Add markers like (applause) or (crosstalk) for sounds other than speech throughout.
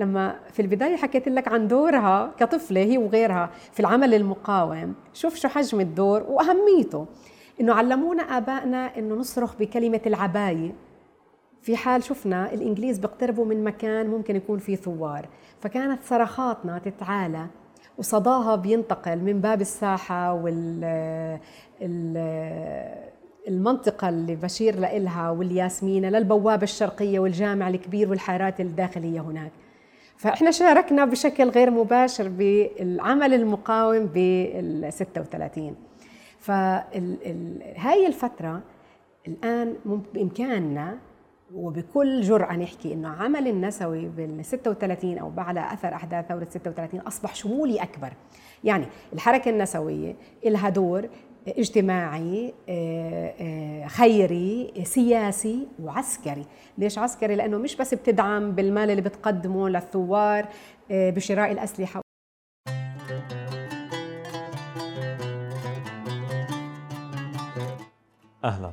لما في البداية حكيت لك عن دورها كطفلة هي وغيرها في العمل المقاوم. شوف شو حجم الدور وأهميته. إنه علمونا آبائنا إنه نصرخ بكلمة العباية. في حال شفنا الإنجليز بيقتربوا من مكان ممكن يكون فيه ثوار. فكانت صرخاتنا تتعالى وصداها بينتقل من باب الساحة وال المنطقة اللي بشير لإلها والياسمينة للبوابة الشرقية والجامع الكبير والحارات الداخلية هناك. فإحنا شاركنا بشكل غير مباشر بالعمل المقاوم بال 36 فهاي الفترة الآن بإمكاننا وبكل جرأة نحكي إنه عمل النسوي بال 36 أو بعد أثر أحداث ثورة 36 أصبح شمولي أكبر. يعني الحركة النسوية لها دور اجتماعي آه، آه، خيري سياسي وعسكري. ليش عسكري؟ لأنه مش بس بتدعم بالمال اللي بتقدمه للثوار آه، بشراء الأسلحة. أهلا.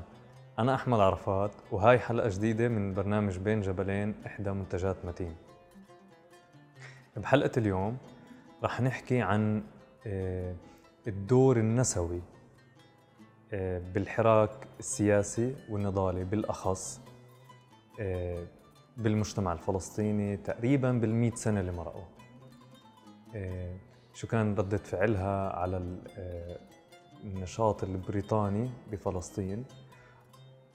أنا أحمد عرفات وهاي حلقة جديدة من برنامج بين جبلين إحدى منتجات متين. بحلقة اليوم رح نحكي عن الدور النسوي بالحراك السياسي والنضالي بالأخص آه، بالمجتمع الفلسطيني تقريبا بالمئة سنة اللي مرقوا آه، شو كان ردة فعلها على النشاط البريطاني بفلسطين؟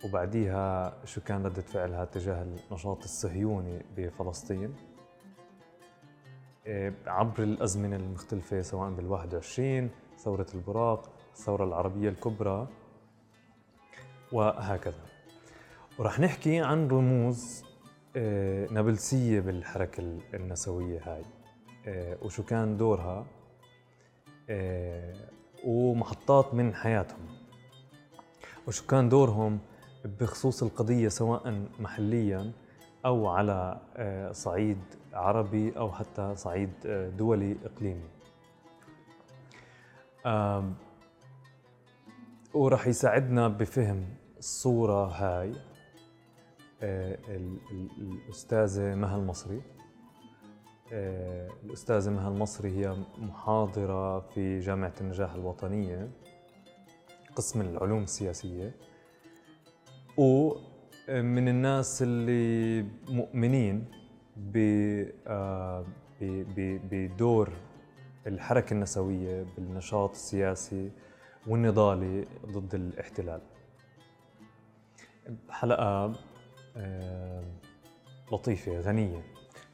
وبعديها شو كان ردة فعلها تجاه النشاط الصهيوني بفلسطين؟ عبر الأزمنة المختلفة سواء بال 21 ثورة البراق الثورة العربية الكبرى وهكذا. ورح نحكي عن رموز آه، نابلسية بالحركة النسوية هاي آه، وشو كان دورها آه، ومحطات من حياتهم. وشو كان دورهم بخصوص القضية سواء محليا أو على صعيد عربي أو حتى صعيد دولي إقليمي. وراح يساعدنا بفهم الصورة هاي آه، الأستاذة مها المصري آه، الأستاذة مها المصري هي محاضرة في جامعة النجاح الوطنية قسم العلوم السياسية. ومن الناس اللي مؤمنين آه، بدور الحركة النسوية بالنشاط السياسي والنضالي ضد الاحتلال. حلقة آه، لطيفة غنية.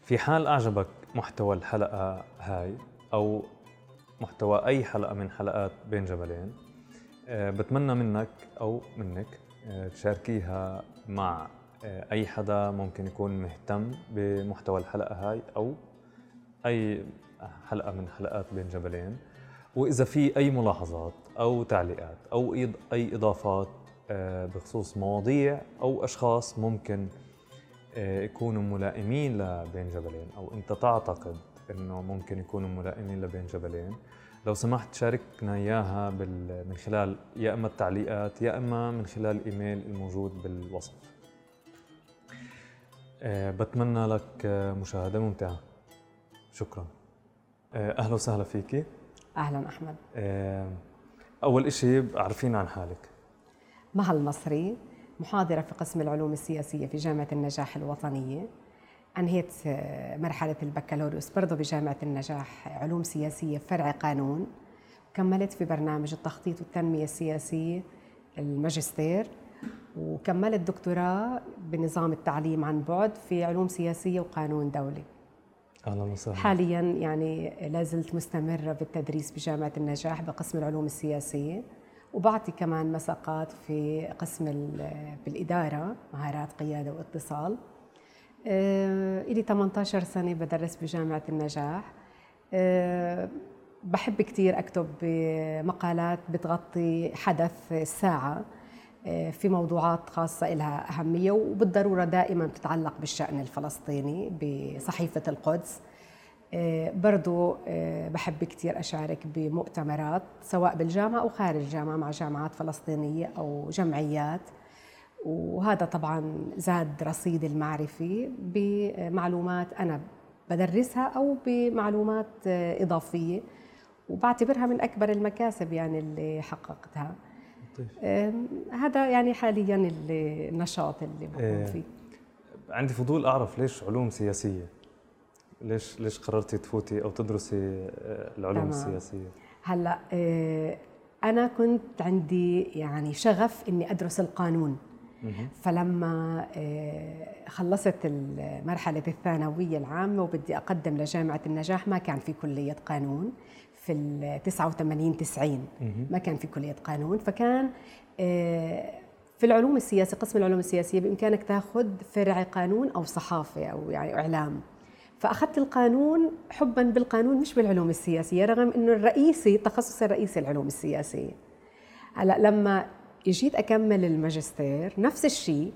في حال أعجبك محتوى الحلقة هاي أو محتوى أي حلقة من حلقات بين جبلين آه، بتمنى منك أو منك آه، تشاركيها مع أي حدا ممكن يكون مهتم بمحتوى الحلقة هاي أو أي حلقة من حلقات بين جبلين. وإذا في أي ملاحظات أو تعليقات أو أي إضافات آه، بخصوص مواضيع أو أشخاص ممكن آه، يكونوا ملائمين لبين جبلين أو أنت تعتقد أنه ممكن يكونوا ملائمين لبين جبلين. لو سمحت شاركنا إياها من خلال يا إما التعليقات يا إما من خلال الإيميل الموجود بالوصف. آه، بتمنى لك مشاهدة ممتعة. شكرا. أهلا وسهلا فيكي أهلا أحمد. أول شيء عرفين عن حالك. مها المصري محاضرة في قسم العلوم السياسية في جامعة النجاح الوطنية. أنهيت مرحلة البكالوريوس برضه بجامعة النجاح علوم سياسية فرع قانون. كملت في برنامج التخطيط والتنمية السياسية الماجستير وكملت دكتوراه بنظام التعليم عن بعد في علوم سياسية وقانون دولي. أهلا وسهلا. حاليا يعني لا زلت مستمرة بالتدريس بجامعة النجاح بقسم العلوم السياسية وبعطي كمان مساقات في قسم بالإدارة مهارات قيادة واتصال. آه، إلي 18 سنة بدرس بجامعة النجاح. آه، بحب كثير أكتب مقالات بتغطي حدث الساعة. في موضوعات خاصة لها أهمية وبالضرورة دائما بتتعلق بالشأن الفلسطيني بصحيفة القدس. آه، برضو آه، بحب كثير أشارك بمؤتمرات سواء بالجامعة أو خارج الجامعة مع جامعات فلسطينية أو جمعيات. وهذا طبعا زاد رصيدي المعرفي بمعلومات أنا بدرسها أو بمعلومات إضافية. وبعتبرها من أكبر المكاسب يعني اللي حققتها. طيب. هذا يعني حاليا النشاط اللي إيه، فيه. عندي فضول أعرف ليش علوم سياسية؟ ليش ليش قررتي تفوتي أو تدرسي آه، العلوم تمام. السياسية؟ هلأ آه، أنا كنت عندي يعني شغف إني أدرس القانون. فلما آه، خلصت مرحلة الثانوية العامة وبدي أقدم لجامعة النجاح ما كان في كلية قانون. في ال 89 90 ما كان في كلية قانون فكان في العلوم السياسية قسم العلوم السياسية بإمكانك تاخذ فرع قانون أو صحافة أو يعني إعلام. فأخذت القانون حبا بالقانون مش بالعلوم السياسية رغم إنه الرئيسي تخصصي الرئيسي العلوم السياسية. هلأ لما جيت أكمل الماجستير نفس الشيء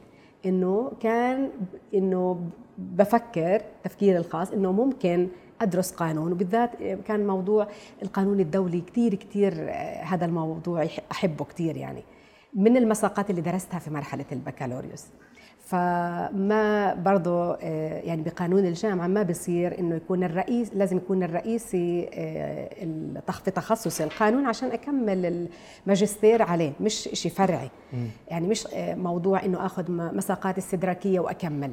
إنه كان إنه بفكر تفكيري الخاص إنه ممكن أدرس قانون. وبالذات كان موضوع القانون الدولي كثير كثير آه، هذا الموضوع أحبه كثير يعني. من المساقات اللي درستها في مرحلة البكالوريوس. فما برضه آه، يعني بقانون الجامعة ما بصير إنه يكون الرئيس لازم يكون الرئيسي آه، في تخصص القانون عشان أكمل الماجستير عليه مش شيء فرعي. يعني مش آه، موضوع إنه آخذ مساقات استدراكية وأكمل.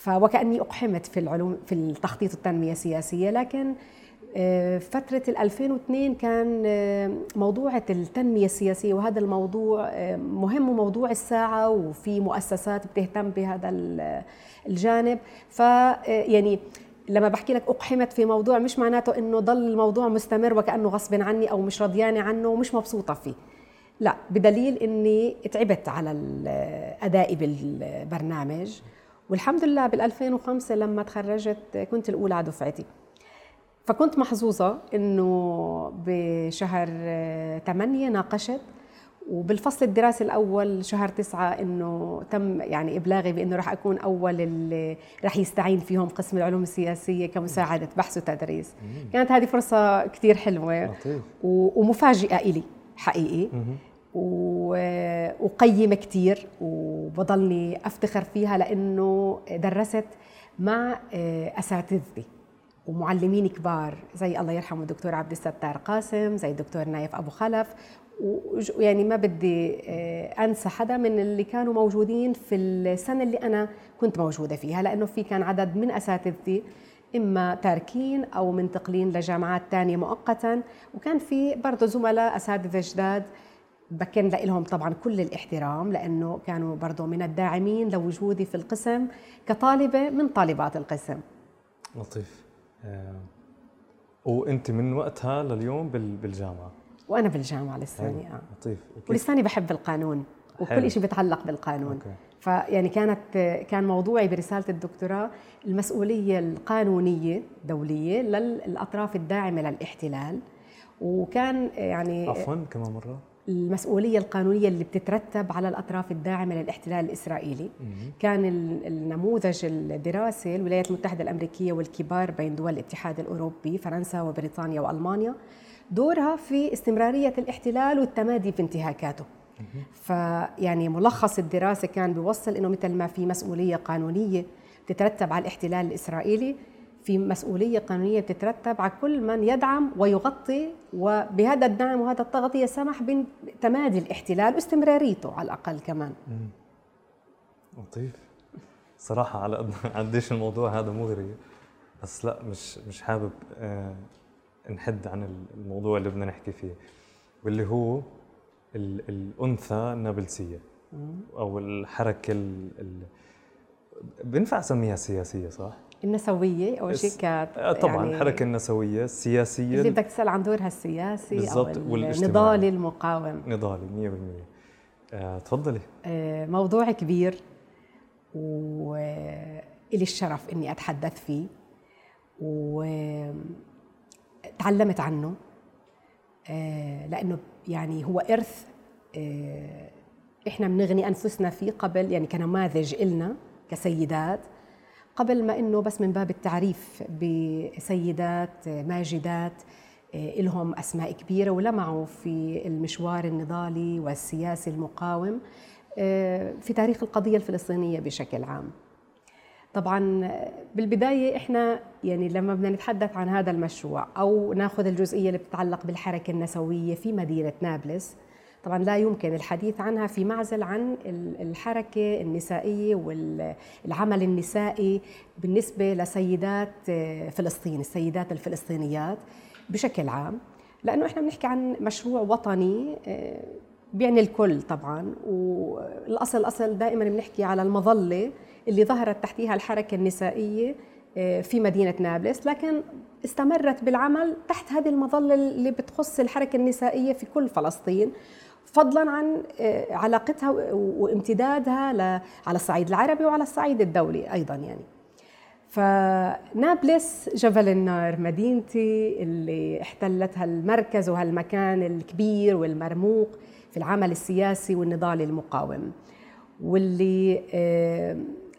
فوكأني أقحمت في العلوم في التخطيط التنمية السياسية لكن آه، فترة 2002 كان آه، موضوع التنمية السياسية وهذا الموضوع آه، مهم وموضوع الساعة وفي مؤسسات بتهتم بهذا الجانب. فيعني لما بحكي لك أقحمت في موضوع مش معناته إنه ضل الموضوع مستمر وكأنه غصب عني أو مش رضيانة عنه ومش مبسوطة فيه. لا بدليل إني تعبت على أدائي بالبرنامج. والحمد لله بال 2005 لما تخرجت كنت الأولى على دفعتي. فكنت محظوظة إنه بشهر 8 ناقشت وبالفصل الدراسي الأول شهر تسعة إنه تم يعني إبلاغي بإنه راح أكون أول اللي راح يستعين فيهم قسم العلوم السياسية كمساعدة بحث وتدريس. كانت هذه فرصة كثير حلوة ومفاجئة إلي حقيقي. وقيمة كثير وبضلني أفتخر فيها لأنه درست مع أساتذتي ومعلمين كبار زي الله يرحمه الدكتور عبد الستار قاسم زي الدكتور نايف أبو خلف. ويعني ما بدي آه، أنسى حدا من اللي كانوا موجودين في السنة اللي أنا كنت موجودة فيها لأنه في كان عدد من أساتذتي إما تاركين أو منتقلين لجامعات ثانية مؤقتا وكان في برضه زملاء أساتذة جداد بكن لهم طبعا كل الاحترام لأنه كانوا برضه من الداعمين لوجودي في القسم كطالبة من طالبات القسم. لطيف. آه، وأنت من وقتها لليوم بالجامعة؟ وأنا بالجامعة لساني آه. لطيف. ولساني بحب القانون وكل شيء بيتعلق بالقانون. أوكي. فيعني كانت كان موضوعي برسالة الدكتوراه المسؤولية القانونية دوليه للأطراف الداعمة للاحتلال. وكان يعني عفوا كمان مرة. المسؤولية القانونية اللي بتترتب على الأطراف الداعمة للاحتلال الإسرائيلي. كان النموذج الدراسي الولايات المتحدة الأمريكية والكبار بين دول الاتحاد الأوروبي فرنسا وبريطانيا وألمانيا دورها في استمرارية الاحتلال والتمادي في انتهاكاته. فيعني ملخص الدراسة كان بيوصل إنه مثل ما في مسؤولية قانونية تترتب على الاحتلال الإسرائيلي في مسؤولية قانونية بتترتب على كل من يدعم ويغطي وبهذا الدعم وهذا التغطية سمح بتمادي الاحتلال واستمراريته على الأقل كمان. لطيف. صراحة على (laughs) قديش الموضوع هذا مغري بس لا مش مش حابب آه نحد عن الموضوع اللي بدنا نحكي فيه واللي هو الأنثى النابلسية أو الحركة ال بينفع أسميها سياسية صح؟ النسوية أول شيء كانت آه، طبعا يعني الحركه النسوية السياسيه اللي بدك تسأل عن دورها السياسي بالضبط أو النضالي المقاوم. نضالي 100% آه، تفضلي. آه موضوع كبير ولي الشرف إني أتحدث فيه وتعلمت عنه. آه لأنه يعني هو إرث آه إحنا بنغني أنفسنا فيه قبل يعني كنماذج إلنا كسيدات. قبل ما إنه بس من باب التعريف بسيدات ماجدات آه، لهم أسماء كبيرة ولمعوا في المشوار النضالي والسياسي المقاوم آه، في تاريخ القضية الفلسطينية بشكل عام. طبعا بالبداية إحنا يعني لما بدنا نتحدث عن هذا المشروع أو ناخذ الجزئية اللي بتتعلق بالحركة النسوية في مدينة نابلس طبعا لا يمكن الحديث عنها في معزل عن الحركة النسائية والعمل النسائي بالنسبة لسيدات فلسطين السيدات الفلسطينيات بشكل عام. لأنه إحنا بنحكي عن مشروع وطني بيعني الكل طبعا. والاصل الأصل دائما بنحكي على المظلة اللي ظهرت تحتها الحركة النسائية آه، في مدينة نابلس. لكن استمرت بالعمل تحت هذه المظلة اللي بتخص الحركة النسائية في كل فلسطين. فضلا عن آه، علاقتها وامتدادها على الصعيد العربي وعلى الصعيد الدولي أيضا يعني. فنابلس جبل النار مدينتي اللي احتلتها المركز وهالمكان الكبير والمرموق في العمل السياسي والنضالي المقاوم واللي آه،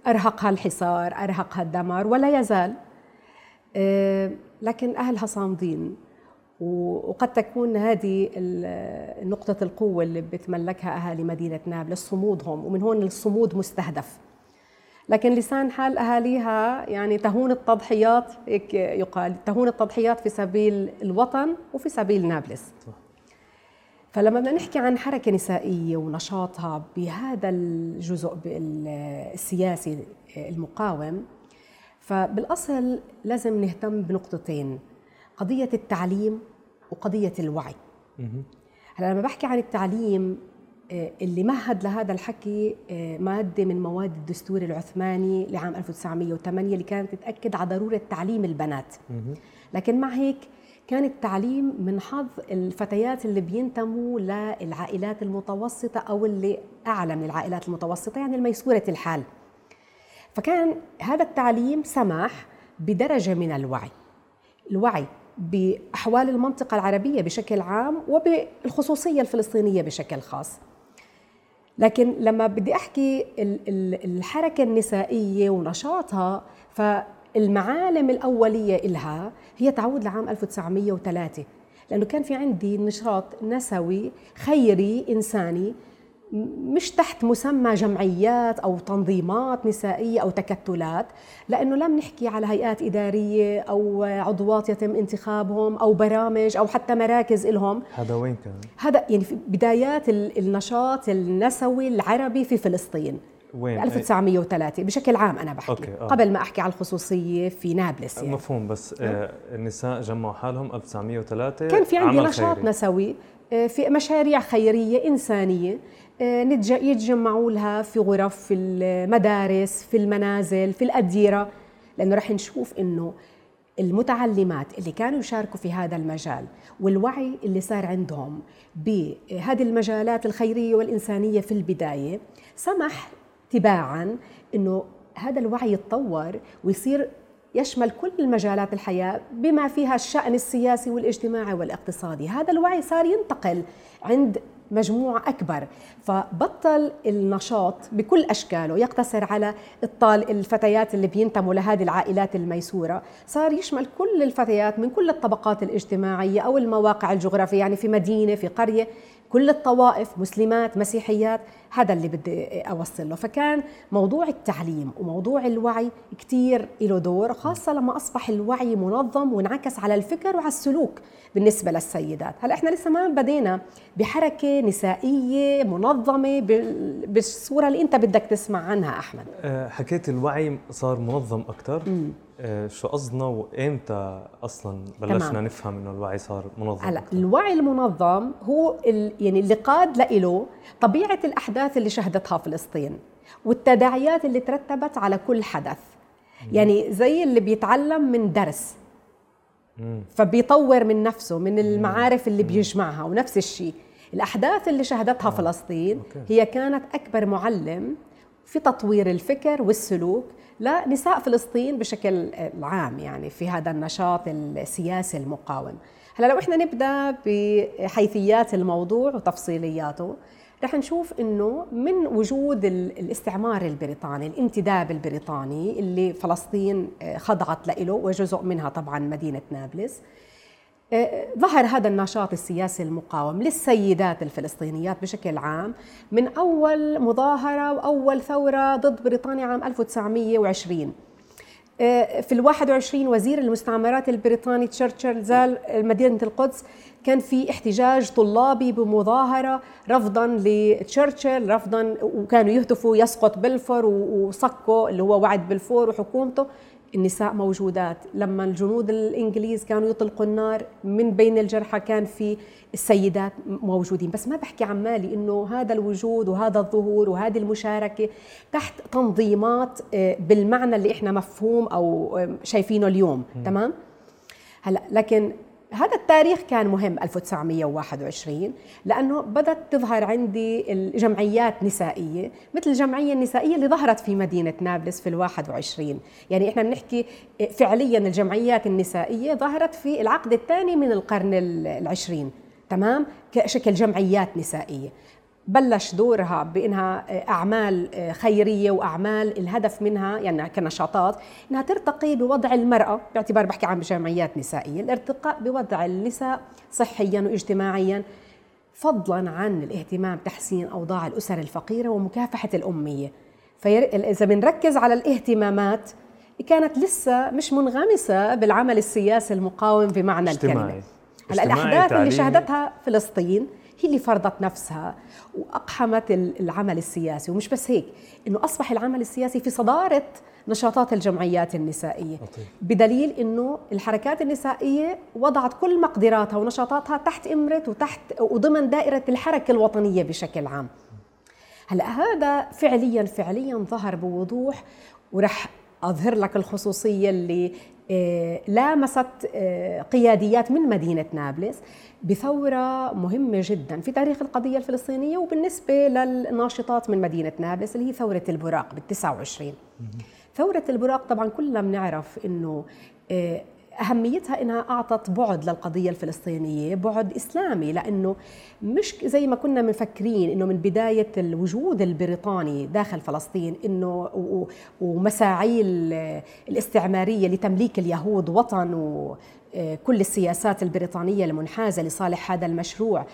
أرهقها الحصار أرهقها الدمار ولا يزال آه، لكن أهلها صامدين. وقد تكون هذه نقطة القوة اللي بتملكها أهالي مدينة نابلس صمودهم ومن هون الصمود مستهدف لكن لسان حال أهاليها يعني تهون التضحيات هيك يقال تهون التضحيات في سبيل الوطن وفي سبيل نابلس صح. فلما بدنا نحكي عن حركة نسائية ونشاطها بهذا الجزء السياسي المقاوم فبالأصل لازم نهتم بنقطتين قضية التعليم وقضية الوعي. هلا لما بحكي عن التعليم اللي مهد لهذا الحكي مادة من مواد الدستور العثماني لعام 1908 اللي كانت تأكد على ضرورة تعليم البنات. لكن مع هيك كان التعليم من حظ الفتيات اللي بينتموا للعائلات المتوسطة أو اللي أعلى من العائلات المتوسطة يعني الميسورة الحال. فكان هذا التعليم سمح بدرجة من الوعي. الوعي بأحوال المنطقة العربية بشكل عام وبالخصوصية الفلسطينية بشكل خاص. لكن لما بدي أحكي الحركة النسائية ونشاطها ف المعالم الأولية إلها هي تعود لعام 1903 لأنه كان في عندي نشاط نسوي خيري إنساني مش تحت مسمى جمعيات أو تنظيمات نسائية أو تكتلات لأنه لم نحكي على هيئات إدارية أو عضوات يتم انتخابهم أو برامج أو حتى مراكز لهم هذا وين كان هذا يعني في بدايات النشاط النسوي العربي في فلسطين وين 1903 بشكل عام أنا بحكي أوكي. آه. قبل ما أحكي على الخصوصية في نابلس يعني. مفهوم بس آه النساء جمعوا حالهم 1903 كان في عندي نشاط خيري. نسوي آه في مشاريع خيرية إنسانية يتجمعوا لها في غرف في المدارس في المنازل في الأديرة لأنه رح نشوف إنه المتعلمات اللي كانوا يشاركوا في هذا المجال والوعي اللي صار عندهم بهذه المجالات الخيرية والإنسانية في البداية سمح تباعا إنه هذا الوعي يتطور ويصير يشمل كل المجالات الحياة بما فيها الشأن السياسي والاجتماعي والاقتصادي، هذا الوعي صار ينتقل عند مجموعة أكبر. فبطل النشاط بكل أشكاله يقتصر على الطال الفتيات اللي بينتموا لهذه العائلات الميسورة. صار يشمل كل الفتيات من كل الطبقات الاجتماعية أو المواقع الجغرافية يعني في مدينة في قرية. كل الطوائف مسلمات مسيحيات هذا اللي بدي أوصل له. فكان موضوع التعليم وموضوع الوعي كثير له دور خاصة لما أصبح الوعي منظم وانعكس على الفكر وعلى السلوك بالنسبة للسيدات. هلأ إحنا لسه ما بدينا بحركة نسائية منظمة بالصورة اللي أنت بدك تسمع عنها أحمد. أه، حكيت الوعي صار منظم أكثر أه، شو قصدنا وإمتى أصلا بلشنا تمام. نفهم إنه الوعي صار منظم هلا الوعي المنظم هو يعني اللي قاد له طبيعة الأحداث اللي شهدتها فلسطين والتداعيات اللي ترتبت على كل حدث. يعني زي اللي بيتعلم من درس. فبيطور من نفسه من المعارف اللي بيجمعها ونفس الشيء. الأحداث اللي شهدتها آه. فلسطين هي كانت أكبر معلم في تطوير الفكر والسلوك لنساء فلسطين بشكل عام يعني في هذا النشاط السياسي المقاوم. هلا لو إحنا نبدأ بحيثيات الموضوع وتفصيلياته رح نشوف إنه من وجود الاستعمار البريطاني الانتداب البريطاني اللي فلسطين خضعت له وجزء منها طبعا مدينة نابلس ظهر هذا النشاط السياسي المقاوم للسيدات الفلسطينيات بشكل عام من أول مظاهرة وأول ثورة ضد بريطانيا عام 1920 في ال 21 وزير المستعمرات البريطاني تشرشل زال مدينة القدس كان في احتجاج طلابي بمظاهرة رفضا لتشرشل رفضا وكانوا يهتفوا يسقط بلفور وصكوا اللي هو وعد بلفور وحكومته. النساء موجودات. لما الجنود الإنجليز كانوا يطلقوا النار من بين الجرحى كان في السيدات موجودين. بس ما بحكي عن مالي إنه هذا الوجود وهذا الظهور وهذه المشاركة تحت تنظيمات آه، بالمعنى اللي إحنا مفهوم أو شايفينه اليوم. تمام؟ هلا لكن هذا التاريخ كان مهم 1921 لأنه بدأت تظهر عندي الجمعيات نسائية مثل الجمعية النسائية اللي ظهرت في مدينة نابلس في ال 21 يعني إحنا بنحكي فعليا الجمعيات النسائية ظهرت في العقد الثاني من القرن العشرين. تمام؟ كشكل جمعيات نسائية. بلش دورها بإنها أعمال خيرية وأعمال الهدف منها يعني كنشاطات إنها ترتقي بوضع المرأة باعتبار بحكي عن جمعيات نسائية الارتقاء بوضع النساء صحيا واجتماعيا فضلا عن الاهتمام تحسين أوضاع الأسر الفقيرة ومكافحة الأمية. فاذا بنركز على الاهتمامات كانت لسه مش منغمسة بالعمل السياسي المقاوم بمعنى الكلمة. هلأ الأحداث اللي شهدتها فلسطين هي اللي فرضت نفسها. وأقحمت العمل السياسي. ومش بس هيك إنه أصبح العمل السياسي في صدارة نشاطات الجمعيات النسائية. لطيف. بدليل إنه الحركات النسائية وضعت كل مقدراتها ونشاطاتها تحت إمرة وتحت وضمن دائرة الحركة الوطنية بشكل عام. هلأ هذا فعليا فعليا ظهر بوضوح ورح أظهر لك الخصوصية اللي لامست آه، قياديات من مدينة نابلس بثورة مهمة جدا في تاريخ القضية الفلسطينية وبالنسبة للناشطات من مدينة نابلس اللي هي ثورة البراق بال 29 ثورة البراق طبعا كلنا بنعرف إنه آه، أهميتها إنها أعطت بعد للقضية الفلسطينية بعد إسلامي لأنه مش زي ما كنا مفكرين إنه من بداية الوجود البريطاني داخل فلسطين إنه ومساعي الاستعمارية لتمليك اليهود وطن كل السياسات البريطانية المنحازة لصالح هذا المشروع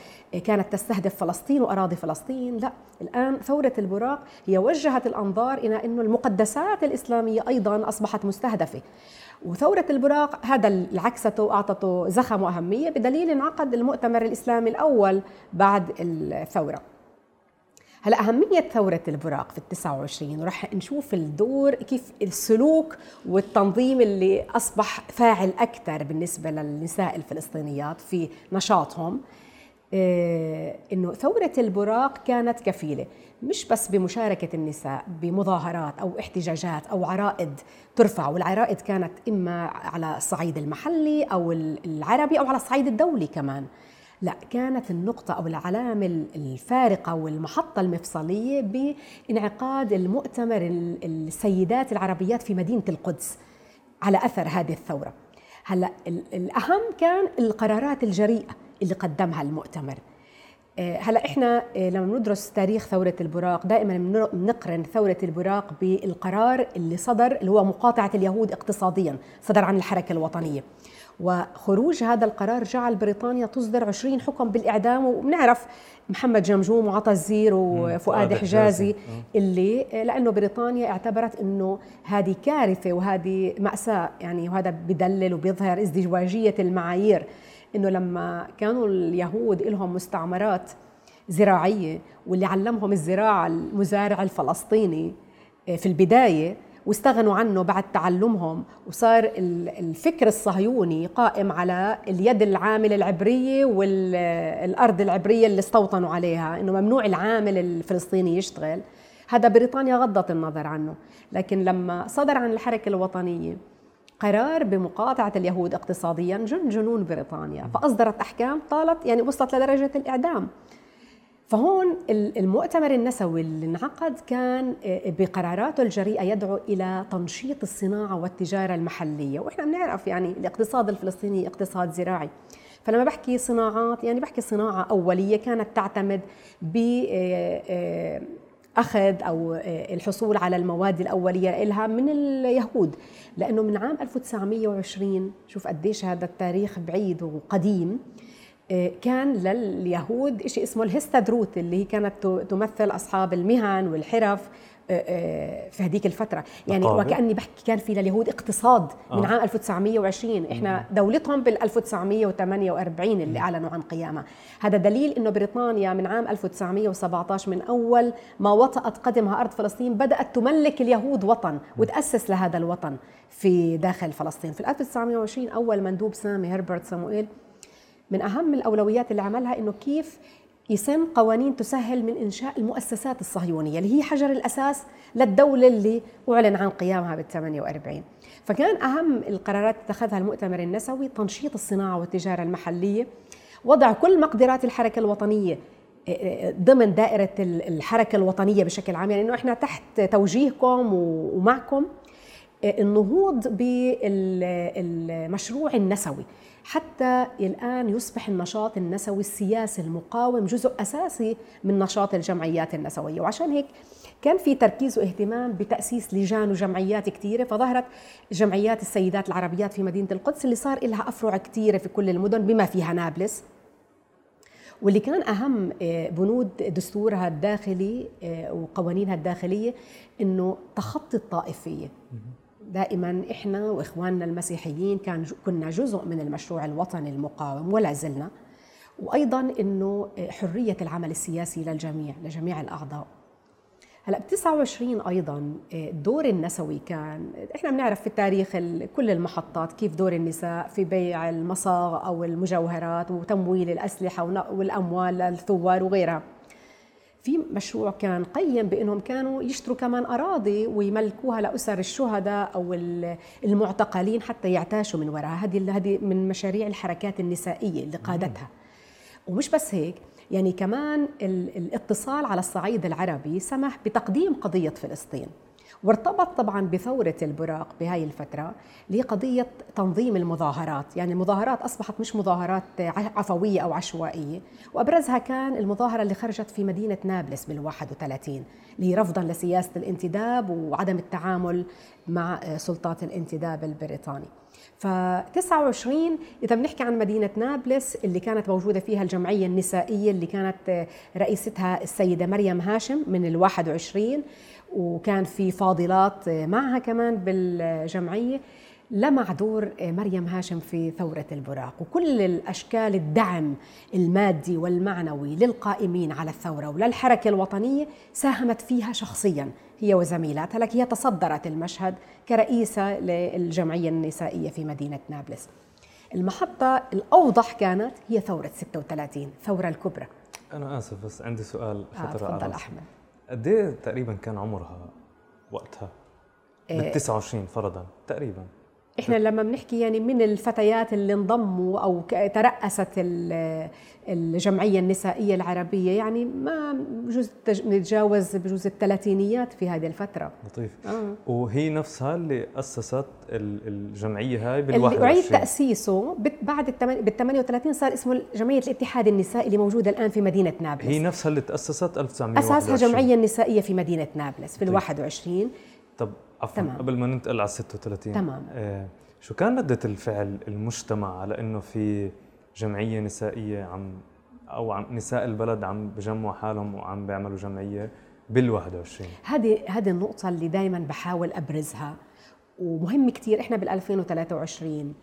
كانت تستهدف فلسطين وأراضي فلسطين. لا الآن ثورة البراق هي وجهت الأنظار إلى أن المقدسات الإسلامية أيضا أصبحت مستهدفة. وثورة البراق هذا العكسته وأعطته زخم وأهمية بدليل انعقد المؤتمر الإسلامي الأول بعد الثورة. هلا أهمية ثورة البراق في ال 29 ورح نشوف الدور كيف السلوك والتنظيم اللي أصبح فاعل أكثر بالنسبة للنساء الفلسطينيات في نشاطهم. آه، إنه ثورة البراق كانت كفيلة. مش بس بمشاركة النساء بمظاهرات أو احتجاجات أو عرائض ترفع والعرائض كانت إما على الصعيد المحلي أو العربي أو على الصعيد الدولي كمان. لا كانت النقطة أو العلامة الفارقة والمحطة المفصلية بانعقاد المؤتمر السيدات العربيات في مدينة القدس على أثر هذه الثورة. هلأ الأهم كان القرارات الجريئة اللي قدمها المؤتمر. هلا إحنا آه، لما ندرس تاريخ ثورة البراق دائما بنقرن ثورة البراق بالقرار اللي صدر اللي هو مقاطعة اليهود اقتصاديا صدر عن الحركة الوطنية. وخروج هذا القرار جعل بريطانيا تصدر 20 حكم بالإعدام. وبنعرف محمد جمجوم وعطى الزير وفؤاد حجازي آه. اللي لأنه بريطانيا اعتبرت أنه هذه كارثة وهذه مأساة يعني وهذا بدلل وبيظهر ازدواجية المعايير. أنه لما كانوا اليهود لهم مستعمرات زراعية واللي علمهم الزراعة المزارع الفلسطيني آه، في البداية واستغنوا عنه بعد تعلمهم وصار الفكر الصهيوني قائم على اليد العاملة العبرية والارض العبرية اللي استوطنوا عليها إنه ممنوع العامل الفلسطيني يشتغل. هذا بريطانيا غضت النظر عنه لكن لما صدر عن الحركة الوطنية قرار بمقاطعة اليهود اقتصاديا جن جنون بريطانيا. فأصدرت أحكام طالت يعني وصلت لدرجة الإعدام. فهون المؤتمر النسوي اللي انعقد كان آه، بقراراته الجريئة يدعو إلى تنشيط الصناعة والتجارة المحلية. وإحنا بنعرف يعني الاقتصاد الفلسطيني اقتصاد زراعي. فلما بحكي صناعات يعني بحكي صناعة أولية كانت تعتمد ب آه، آه، أخذ أو الحصول على المواد الأولية لها من اليهود. لأنه من عام 1920 شوف قديش هذا التاريخ بعيد وقديم كان لليهود شيء اسمه الهستادروت اللي هي كانت تمثل أصحاب المهن والحرف. آه، آه، في هذيك الفترة. يعني مقابل. وكأني بحكي كان في لليهود اقتصاد من آه. عام 1920 إحنا دولتهم بال 1948 اللي أعلنوا عن قيامها هذا دليل أنه بريطانيا من عام 1917 من أول ما وطأت قدمها أرض فلسطين بدأت تملك اليهود وطن وتأسس لهذا الوطن في داخل فلسطين. في 1920 أول مندوب سامي هربرت سامويل من أهم الأولويات اللي عملها أنه كيف يسن قوانين تسهل من إنشاء المؤسسات الصهيونية اللي هي حجر الأساس للدولة اللي أعلن عن قيامها بال 48 فكان أهم القرارات اتخذها المؤتمر النسوي تنشيط الصناعة والتجارة المحلية. وضع كل مقدرات الحركة الوطنية آه، آه، ضمن دائرة الحركة الوطنية بشكل عام. يعني أنه إحنا تحت توجيهكم ومعكم آه، النهوض بالمشروع النسوي. حتى الآن يصبح النشاط النسوي السياسي المقاوم جزء أساسي من نشاط الجمعيات النسوية. وعشان هيك كان في تركيز واهتمام بتأسيس لجان وجمعيات كثيرة فظهرت جمعيات السيدات العربيات في مدينة القدس اللي صار لها أفرع كثيرة في كل المدن بما فيها نابلس. واللي كان أهم آه، بنود دستورها الداخلي آه، وقوانينها الداخلية أنه تخطي الطائفية. دائما إحنا وإخواننا المسيحيين كان كنا جزء من المشروع الوطني المقاوم ولا زلنا. وأيضا إنه حرية العمل السياسي للجميع لجميع الأعضاء. هلأ ب 29 أيضا الدور النسوي كان إحنا بنعرف في التاريخ كل المحطات كيف دور النساء في بيع المصاغ أو المجوهرات وتمويل الأسلحة والأموال للثوار وغيرها. في مشروع كان قيم بأنهم كانوا يشتروا كمان أراضي ويملكوها لأسر الشهداء أو المعتقلين حتى يعتاشوا من وراها هذه هذه من مشاريع الحركات النسائية اللي قادتها. ومش بس هيك يعني كمان الاتصال على الصعيد العربي سمح بتقديم قضية فلسطين. وارتبط طبعا بثورة البراق بهاي الفترة لقضية تنظيم المظاهرات. يعني المظاهرات أصبحت مش مظاهرات عفوية أو عشوائية وأبرزها كان المظاهرة اللي خرجت في مدينة نابلس بال 31 اللي رفضا لسياسة الانتداب وعدم التعامل مع سلطات الانتداب البريطاني. ف 29 إذا بنحكي عن مدينة نابلس اللي كانت موجودة فيها الجمعية النسائية اللي كانت رئيستها السيدة مريم هاشم من ال 21 وكان في فاضلات معها كمان بالجمعية لمع دور مريم هاشم في ثورة البراق. وكل الأشكال الدعم المادي والمعنوي للقائمين على الثورة وللحركة الوطنية ساهمت فيها شخصيا. هي وزميلاتها لك هي تصدرت المشهد كرئيسة للجمعية النسائية في مدينة نابلس. المحطة الأوضح كانت هي ثورة 36 الثورة الكبرى. أنا آسف بس عندي سؤال آه تفضل أحمد. قد إيه تقريبا كان عمرها وقتها؟ بال 29 فرضا تقريبا إحنا لما بنحكي يعني من الفتيات اللي انضموا أو ترأست الجمعية النسائية العربية يعني ما بجوز نتجاوز بجوز الثلاثينيات في هذه الفترة. لطيف. آه. وهي نفسها اللي أسست الجمعية هاي بال اللي اعيد تأسيسه بعد بال 38 صار اسمه جمعية الاتحاد النسائي اللي موجودة الآن في مدينة نابلس. هي نفسها اللي تأسست 1921 أساسها جمعية نسائية في مدينة نابلس في ال 21 طب عفوا تمام. قبل ما ننتقل على 36 تمام. آه شو كان ردة الفعل المجتمع على إنه في جمعية نسائية عم أو عم نساء البلد عم بجمعوا حالهم وعم بيعملوا جمعية بال 21 هذه هذه النقطة اللي دائما بحاول أبرزها ومهم كثير إحنا بال 2023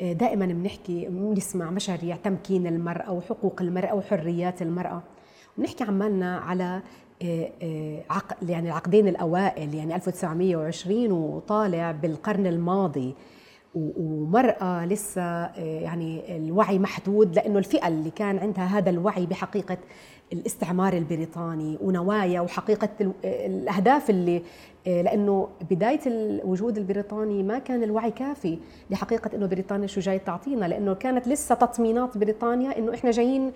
آه، دائما بنحكي بنسمع مشاريع تمكين المرأة وحقوق المرأة وحريات المرأة. بنحكي عمالنا على عقد يعني العقدين الأوائل يعني 1920 وطالع بالقرن الماضي. ومرأة لسه آه، يعني الوعي محدود لأنه الفئة اللي كان عندها هذا الوعي بحقيقة الاستعمار البريطاني ونوايا وحقيقة الأهداف اللي لأنه بداية الوجود البريطاني ما كان الوعي كافي لحقيقة أنه بريطانيا شو جاي تعطينا لأنه كانت لسه تطمينات بريطانيا أنه إحنا جايين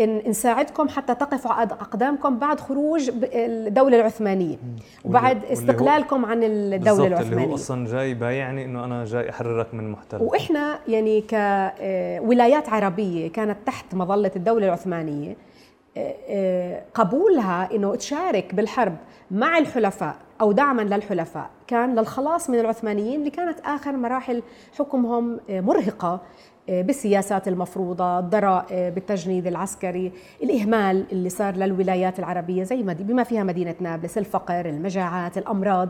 إن نساعدكم حتى تقفوا على أقدامكم بعد خروج الدولة العثمانية. وبعد استقلالكم عن الدولة العثمانية اللي هو أصلا جاي بايعني إنه أنا جاي أحررك من محتل. وإحنا يعني كولايات عربية كانت تحت مظلة الدولة العثمانية قبولها إنه تشارك بالحرب مع الحلفاء أو دعما للحلفاء. كان للخلاص من العثمانيين اللي كانت آخر مراحل حكمهم مرهقة. بالسياسات المفروضة الضرائب بالتجنيد العسكري الإهمال اللي صار للولايات العربية زي ما بما فيها مدينة نابلس الفقر المجاعات الأمراض.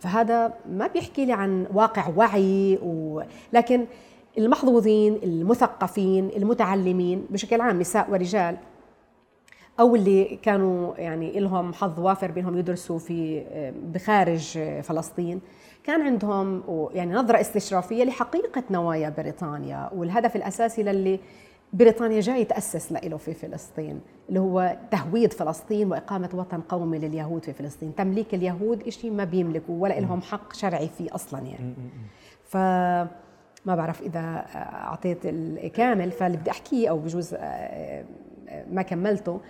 فهذا ما بيحكي لي عن واقع وعي و... لكن المحظوظين المثقفين المتعلمين بشكل عام نساء ورجال أو اللي كانوا يعني لهم حظ وافر بأنهم يدرسوا في بخارج فلسطين كان عندهم يعني نظرة استشرافية لحقيقة نوايا بريطانيا والهدف الأساسي للي بريطانيا جاي تأسس له في فلسطين اللي هو تهويد فلسطين وإقامة وطن قومي لليهود في فلسطين. تمليك اليهود شيء ما بيملكوا ولا لهم حق شرعي فيه أصلا يعني. ف ما بعرف إذا أعطيت الكامل فاللي بدي أحكيه أو بجوز ما كملته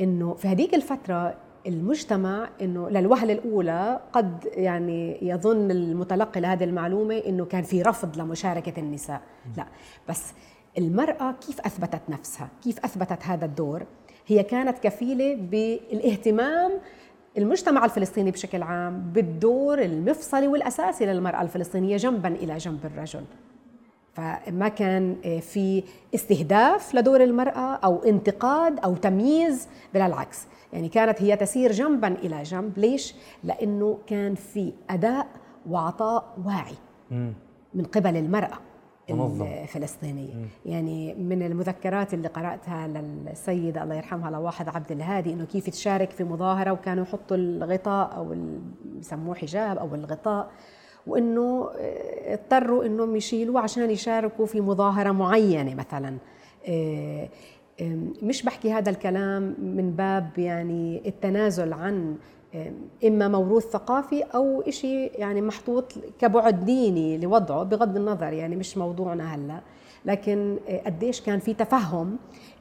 إنه في هذيك الفترة المجتمع إنه للوهلة الأولى قد يعني يظن المتلقي لهذه المعلومة إنه كان في رفض لمشاركة النساء. لا بس المرأة كيف أثبتت نفسها؟ كيف أثبتت هذا الدور؟ هي كانت كفيلة بالاهتمام المجتمع الفلسطيني بشكل عام بالدور المفصلي والأساسي للمرأة الفلسطينية جنبا إلى جنب الرجل. فما كان في استهداف لدور المرأة أو انتقاد أو تمييز بل العكس. يعني كانت هي تسير جنبا إلى جنب. ليش؟ لأنه كان في أداء وعطاء واعي من قبل المرأة منظم. الفلسطينية. مم. يعني من المذكرات اللي قرأتها للسيدة الله يرحمها لواحد عبد الهادي إنه كيف تشارك في مظاهرة وكانوا يحطوا الغطاء أو يسموه حجاب أو الغطاء وإنه اضطروا إنهم يشيلوه عشان يشاركوا في مظاهرة معينة مثلا. مش بحكي هذا الكلام من باب يعني التنازل عن إما موروث ثقافي أو شيء يعني محطوط كبعد ديني لوضعه بغض النظر يعني مش موضوعنا هلأ. لكن قديش كان في تفهم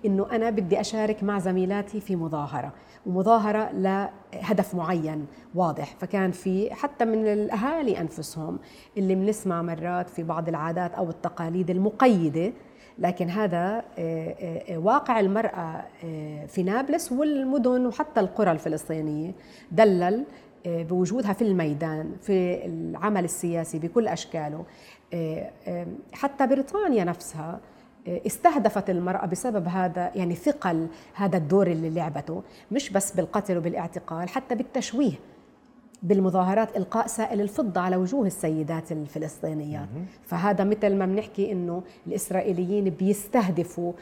إنه أنا بدي أشارك مع زميلاتي في مظاهرة ومظاهرة لهدف معين واضح. فكان في حتى من الأهالي أنفسهم اللي بنسمع مرات في بعض العادات أو التقاليد المقيدة لكن هذا آه، آه، آه، واقع المرأة في نابلس والمدن وحتى القرى الفلسطينية. دلل بوجودها في الميدان في العمل السياسي بكل أشكاله. حتى بريطانيا نفسها استهدفت المرأة بسبب هذا يعني ثقل هذا الدور اللي لعبته. مش بس بالقتل وبالاعتقال حتى بالتشويه. بالمظاهرات إلقاء سائل الفضة على وجوه السيدات الفلسطينيات فهذا مثل ما بنحكي إنه الإسرائيليين بيستهدفوا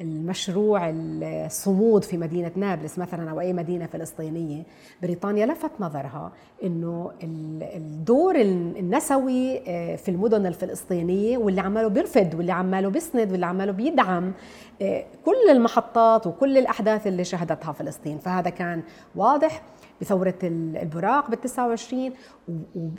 المشروع الصمود في مدينة نابلس مثلا أو أي مدينة فلسطينية بريطانيا لفت نظرها أنه الدور النسوي آه، في المدن الفلسطينية واللي عماله بيرفد واللي عماله بيسند واللي عماله بيدعم آه، كل المحطات وكل الأحداث اللي شهدتها فلسطين فهذا كان واضح بثورة البراق بال 29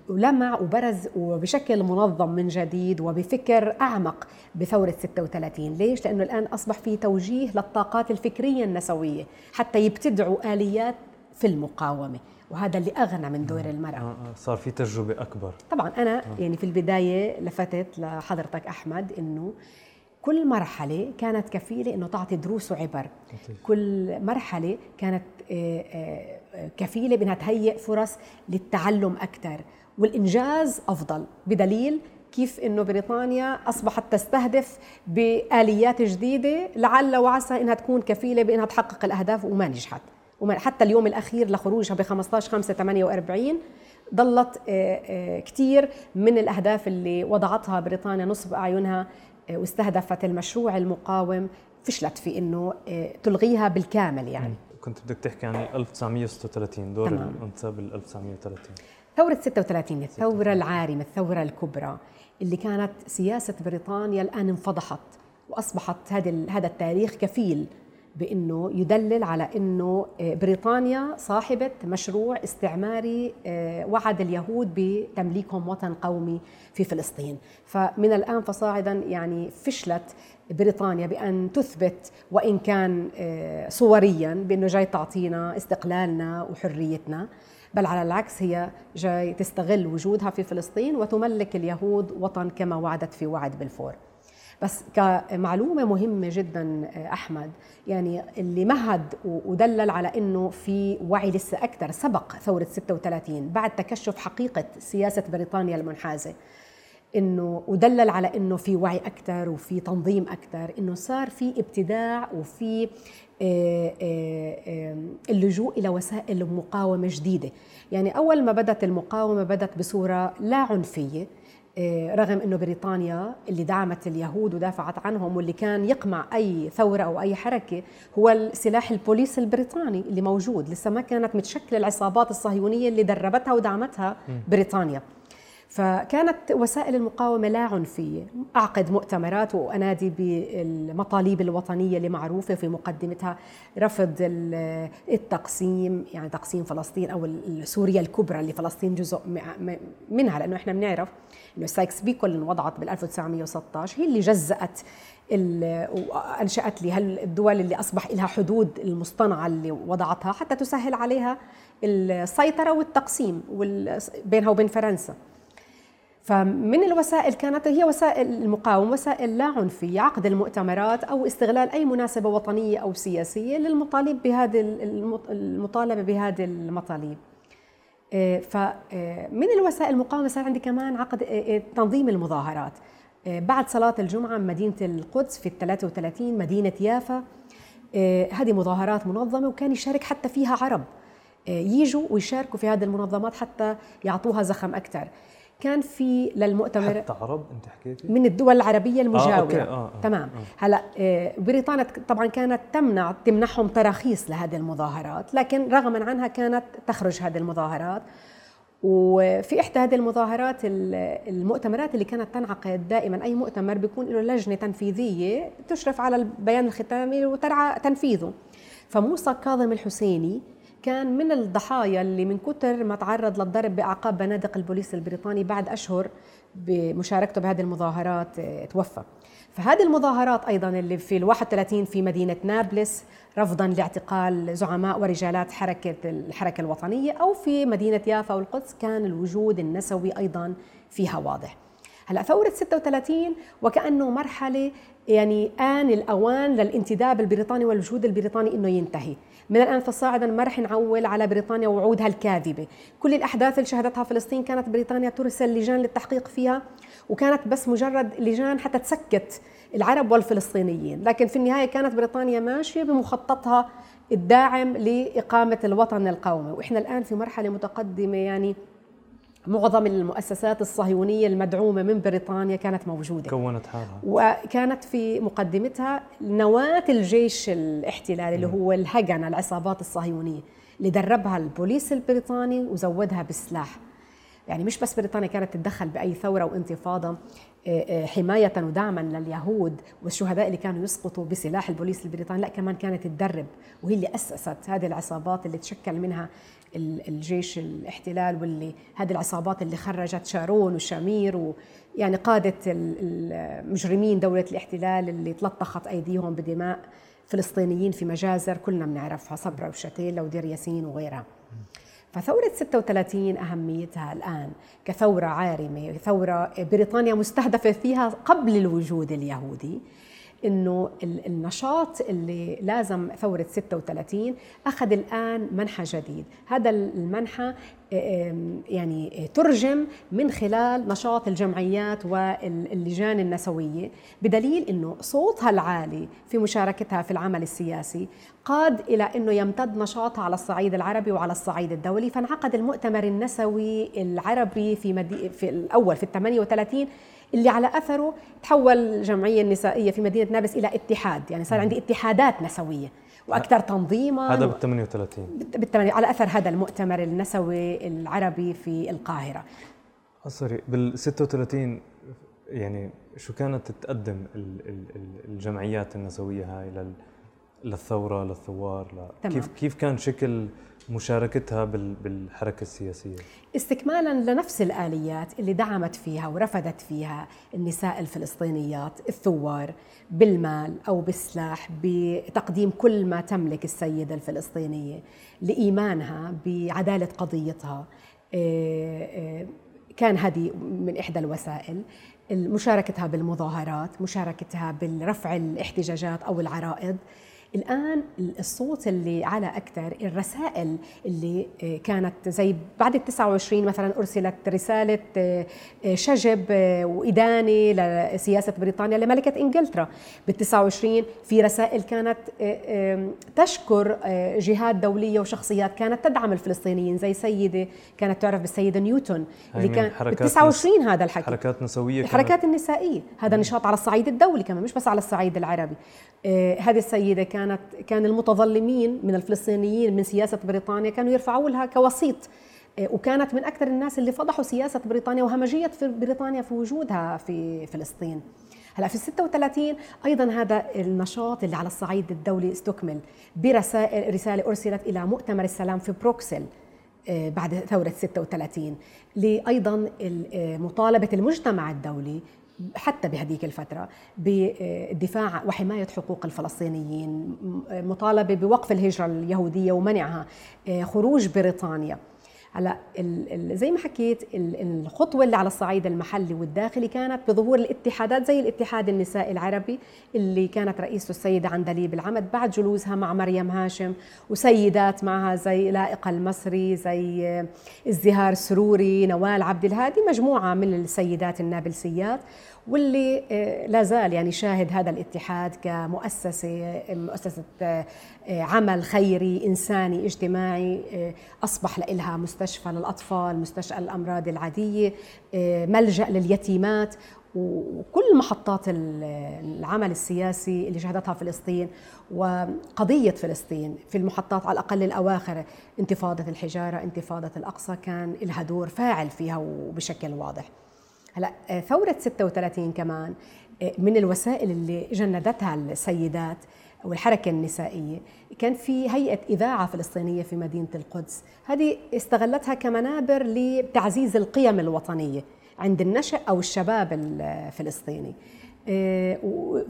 ولمع وبرز وبشكل منظم من جديد وبفكر أعمق بثورة 36 ليش؟ لأنه الآن أصبح في توجيه للطاقات الفكرية النسوية حتى يبتدعوا آليات في المقاومة وهذا اللي أغنى من دور المرأة. آه آه صار في تجربة أكبر. طبعا أنا آه. يعني في البداية لفتت لحضرتك أحمد إنه كل مرحلة كانت كفيلة أنه تعطي دروس وعبر. كل مرحلة كانت آه، آه، كفيلة بأنها تهيئ فرص للتعلم أكثر والإنجاز أفضل بدليل كيف إنه بريطانيا أصبحت تستهدف بآليات جديدة لعل وعسى إنها تكون كفيلة بإنها تحقق الأهداف وما نجحت. حتى اليوم الأخير لخروجها ب 15 5 48 ضلت آه، كثير من الأهداف اللي وضعتها بريطانيا نصب أعينها واستهدفت المشروع المقاوم. فشلت في إنه آه، تلغيها بالكامل يعني. كنت بدك تحكي عن 1936 دور الأنثى بال 1930 ثورة 36 الثورة العارمة الثورة الكبرى. اللي كانت سياسة بريطانيا الآن انفضحت وأصبحت هذا هذا التاريخ كفيل بأنه يدلل على أنه آه، بريطانيا صاحبة مشروع استعماري آه، وعد اليهود بتمليكهم وطن قومي في فلسطين، فمن الآن فصاعدا يعني فشلت بريطانيا بأن تثبت وإن كان آه، صوريا بأنه جاي تعطينا استقلالنا وحريتنا. بل على العكس هي جاي تستغل وجودها في فلسطين وتملك اليهود وطن كما وعدت في وعد بلفور. بس كمعلومة مهمة جدا أحمد يعني اللي مهد ودلل على إنه في وعي لسه أكثر سبق ثورة 36 بعد تكشف حقيقة سياسة بريطانيا المنحازة. إنه ودلل على إنه في وعي أكثر وفي تنظيم أكثر إنه صار في ابتداع وفي آه، آه، آه، اللجوء إلى وسائل مقاومة جديدة. يعني أول ما بدأت المقاومة بدأت بصورة لا عنفية رغم إنه بريطانيا اللي دعمت اليهود ودافعت عنهم واللي كان يقمع أي ثورة أو أي حركة هو السلاح البوليس البريطاني اللي موجود. لسه ما كانت متشكلة العصابات الصهيونية اللي دربتها ودعمتها بريطانيا. فكانت وسائل المقاومة لا عنفية. أعقد مؤتمرات وأنادي بالمطالب الوطنية اللي معروفة في مقدمتها رفض التقسيم يعني تقسيم فلسطين أو سوريا الكبرى اللي فلسطين جزء منها لأنه إحنا بنعرف أنه سايكس بيكو اللي وضعت بال 1916 هي اللي جزأت وأنشأت لي الدول اللي أصبح لها حدود المصطنعة اللي وضعتها حتى تسهل عليها السيطرة والتقسيم بينها وبين فرنسا. فمن الوسائل كانت هي وسائل المقاومة وسائل لا عنفية عقد المؤتمرات أو استغلال أي مناسبة وطنية أو سياسية للمطالب بهذه المطالبة بهذه المطالب. آه، فمن آه، الوسائل المقاومة صار عندي كمان عقد آه، تنظيم المظاهرات. بعد صلاة الجمعة مدينة القدس في ال 33 مدينة يافا هذه مظاهرات منظمة وكان يشارك حتى فيها عرب. يجوا ويشاركوا في هذه المنظمات حتى يعطوها زخم أكثر. كان في للمؤتمر حتى عرب انت حكيتي من الدول العربية المجاورة آه، أوكي. آه، آه. تمام آه. هلا آه، بريطانيا طبعا كانت تمنع تمنحهم تراخيص لهذه المظاهرات لكن رغما عنها كانت تخرج هذه المظاهرات وفي إحدى هذه المظاهرات المؤتمرات اللي كانت تنعقد دائما أي مؤتمر بيكون له لجنة تنفيذية تشرف على البيان الختامي وترعى تنفيذه فموسى كاظم الحسيني كان من الضحايا اللي من كثر ما تعرض للضرب باعقاب بنادق البوليس البريطاني بعد أشهر بمشاركته بهذه المظاهرات آه، توفى فهذه المظاهرات أيضا اللي في ال 31 في مدينة نابلس رفضا لاعتقال زعماء ورجالات حركة الحركة الوطنية أو في مدينة يافا والقدس كان الوجود النسوي أيضا فيها واضح. هلأ ثورة 36 وكأنه مرحلة يعني آن الأوان للانتداب البريطاني والوجود البريطاني أنه ينتهي من الآن فصاعدا ما رح نعول على بريطانيا وعودها الكاذبة. كل الأحداث اللي شهدتها فلسطين كانت بريطانيا ترسل لجان للتحقيق فيها وكانت بس مجرد لجان حتى تسكت العرب والفلسطينيين. لكن في النهاية كانت بريطانيا ماشية بمخططها الداعم لإقامة الوطن القومي. وإحنا الآن في مرحلة متقدمة يعني معظم المؤسسات الصهيونية المدعومة من بريطانيا كانت موجودة. كونت حالها وكانت في مقدمتها نواة الجيش الاحتلالي اللي هو الهجنة العصابات الصهيونية اللي دربها البوليس البريطاني وزودها بالسلاح يعني مش بس بريطانيا كانت تتدخل بأي ثورة وانتفاضة آه، آه، حماية ودعما لليهود والشهداء اللي كانوا يسقطوا بسلاح البوليس البريطاني لا كمان كانت تدرب وهي اللي أسست هذه العصابات اللي تشكل منها الجيش الاحتلال واللي هذه العصابات اللي خرجت شارون وشامير ويعني قادة المجرمين دولة الاحتلال اللي تلطخت أيديهم بدماء فلسطينيين في مجازر كلنا بنعرفها صبرا وشتيلة ودير ياسين وغيرها. فثورة 36 أهميتها الآن كثورة عارمة ثورة بريطانيا مستهدفة فيها قبل الوجود اليهودي. إنه النشاط اللي لازم ثورة 36 أخذ الآن منحى جديد، هذا المنحى يعني ترجم من خلال نشاط الجمعيات واللجان النسوية بدليل إنه صوتها العالي في مشاركتها في العمل السياسي قاد إلى إنه يمتد نشاطها على الصعيد العربي وعلى الصعيد الدولي. فانعقد المؤتمر النسوي العربي في مدي في الأول في ال 38 اللي على أثره تحول الجمعية النسائية في مدينة نابلس إلى اتحاد. يعني صار عندي اتحادات نسوية وأكثر تنظيما هذا بال 38 بال على أثر هذا المؤتمر النسوي العربي في القاهرة. سوري بال 36 يعني شو كانت تقدم الجمعيات النسوية هاي للثورة للثوار كيف كيف كان شكل مشاركتها بالحركة السياسية؟ استكمالا لنفس الآليات اللي دعمت فيها ورفضت فيها النساء الفلسطينيات الثوار بالمال أو بالسلاح بتقديم كل ما تملك السيدة الفلسطينية لإيمانها بعدالة قضيتها. آه، آه، كان هذه من إحدى الوسائل. مشاركتها بالمظاهرات مشاركتها بالرفع الاحتجاجات أو العرائض. الآن الصوت اللي على أكثر الرسائل اللي آه، كانت زي بعد ال 29 مثلا أرسلت رسالة آه، آه، شجب وإدانة لسياسة بريطانيا لملكة إنجلترا. بال 29 في رسائل كانت تشكر جهات دولية وشخصيات كانت تدعم الفلسطينيين زي سيدة كانت تعرف بالسيدة نيوتن اللي كان بال 29 هذا الحكي. حركات نسوية الحركات النسائية. هذا نشاط على الصعيد الدولي كمان مش بس على الصعيد العربي. هذه السيدة كانت كان المتظلمين من الفلسطينيين من سياسة بريطانيا كانوا يرفعوا لها كوسيط آه، وكانت من أكثر الناس اللي فضحوا سياسة بريطانيا وهمجية في بريطانيا في وجودها في فلسطين. هلأ في 36 أيضا هذا النشاط اللي على الصعيد الدولي استكمل برسائل رسالة أرسلت إلى مؤتمر السلام في بروكسل آه، بعد ثورة 36 لأيضا آه، مطالبة المجتمع الدولي حتى بهذيك الفترة بالدفاع وحماية حقوق الفلسطينيين مطالبة بوقف الهجرة اليهودية ومنعها خروج بريطانيا. هلا زي ما حكيت الخطوة اللي على الصعيد المحلي والداخلي كانت بظهور الاتحادات زي الاتحاد النسائي العربي اللي كانت رئيسه السيده عندليب العمد بعد جلوسها مع مريم هاشم وسيدات معها زي لائقه المصري زي الزهار السروري نوال عبد الهادي مجموعة من السيدات النابلسيات. واللي آه، لا زال يعني شاهد هذا الاتحاد كمؤسسة مؤسسة آه، عمل خيري إنساني اجتماعي آه، أصبح لها مستشفى للأطفال مستشفى الأمراض العادية ملجأ لليتيمات وكل محطات العمل السياسي اللي شهدتها فلسطين وقضية فلسطين في المحطات على الأقل الأواخر انتفاضة الحجارة انتفاضة الأقصى كان لها دور فاعل فيها وبشكل واضح. هلا آه، ثورة 36 كمان آه، من الوسائل اللي جندتها السيدات والحركة النسائية. كان في هيئة إذاعة فلسطينية في مدينة القدس. هذه استغلتها كمنابر لتعزيز القيم الوطنية عند النشأ أو الشباب الفلسطيني آه،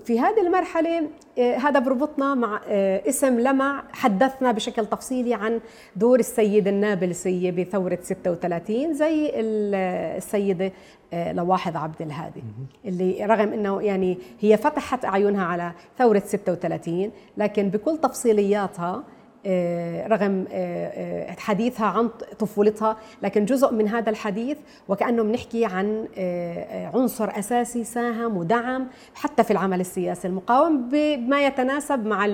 في هذه المرحلة هذا بربطنا مع اسم لمع حدثنا بشكل تفصيلي عن دور السيدة النابلسية بثورة 36 زي السيدة آه، لواحظ عبد الهادي اللي رغم إنه يعني هي فتحت أعينها على ثورة 36 لكن بكل تفصيلياتها آه، رغم آه، حديثها عن طفولتها لكن جزء من هذا الحديث وكأنه بنحكي عن عنصر أساسي ساهم ودعم حتى في العمل السياسي المقاوم بما يتناسب مع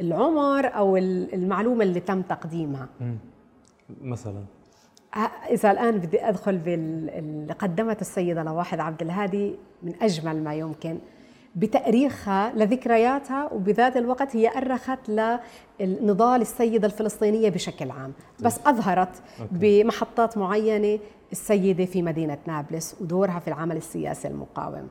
العمر أو المعلومة اللي تم تقديمها. مثلا. إذا الآن بدي أدخل باللي قدمت السيدة لواحد عبد الهادي من أجمل ما يمكن. بتأريخها لذكرياتها وبذات الوقت هي أرخت لنضال السيدة الفلسطينية بشكل عام. بس أظهرت بمحطات معينة السيدة في مدينة نابلس ودورها في العمل السياسي المقاوم.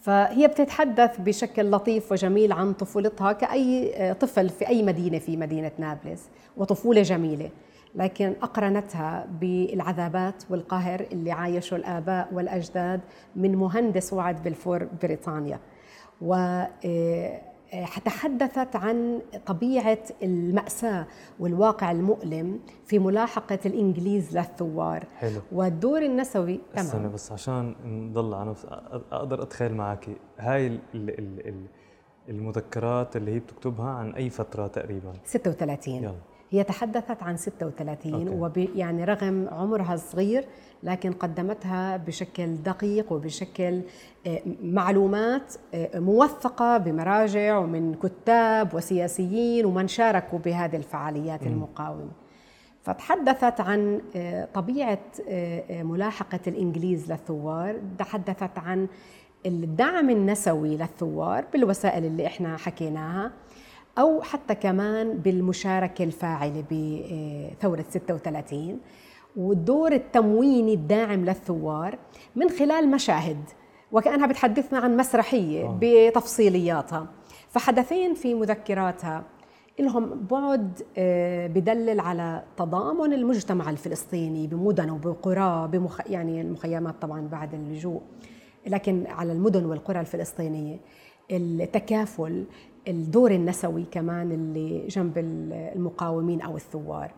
فهي بتتحدث بشكل لطيف وجميل عن طفولتها كأي طفل في أي مدينة في مدينة نابلس وطفولة جميلة. لكن أقرنتها بالعذابات والقهر اللي عايشه الآباء والأجداد من مهندس وعد بلفور بريطانيا. و تحدثت عن طبيعة المأساة والواقع المؤلم في ملاحقة الإنجليز للثوار. حلو. والدور النسوي تمام. استنى بس عشان نضل على نفس أقدر أتخيل معك هاي المذكرات اللي هي بتكتبها عن أي فترة تقريبا؟ 36 يلا. هي تحدثت عن 36 وب يعني رغم عمرها الصغير لكن قدمتها بشكل دقيق وبشكل آه، معلومات آه، موثقة بمراجع ومن كتاب وسياسيين ومن شاركوا بهذه الفعاليات المقاومة. فتحدثت عن آه، طبيعة ملاحقة الإنجليز للثوار تحدثت عن الدعم النسوي للثوار بالوسائل اللي إحنا حكيناها. أو حتى كمان بالمشاركة الفاعلة بثورة 36 والدور التمويني الداعم للثوار من خلال مشاهد وكأنها بتحدثنا عن مسرحية آه. بتفصيلياتها. فحدثين في مذكراتها. لهم بعد آه، بدلل على تضامن المجتمع الفلسطيني بمدنه وبقراه بمخ... يعني المخيمات طبعا بعد اللجوء لكن على المدن والقرى الفلسطينية. التكافل الدور النسوي كمان اللي جنب المقاومين أو الثوار.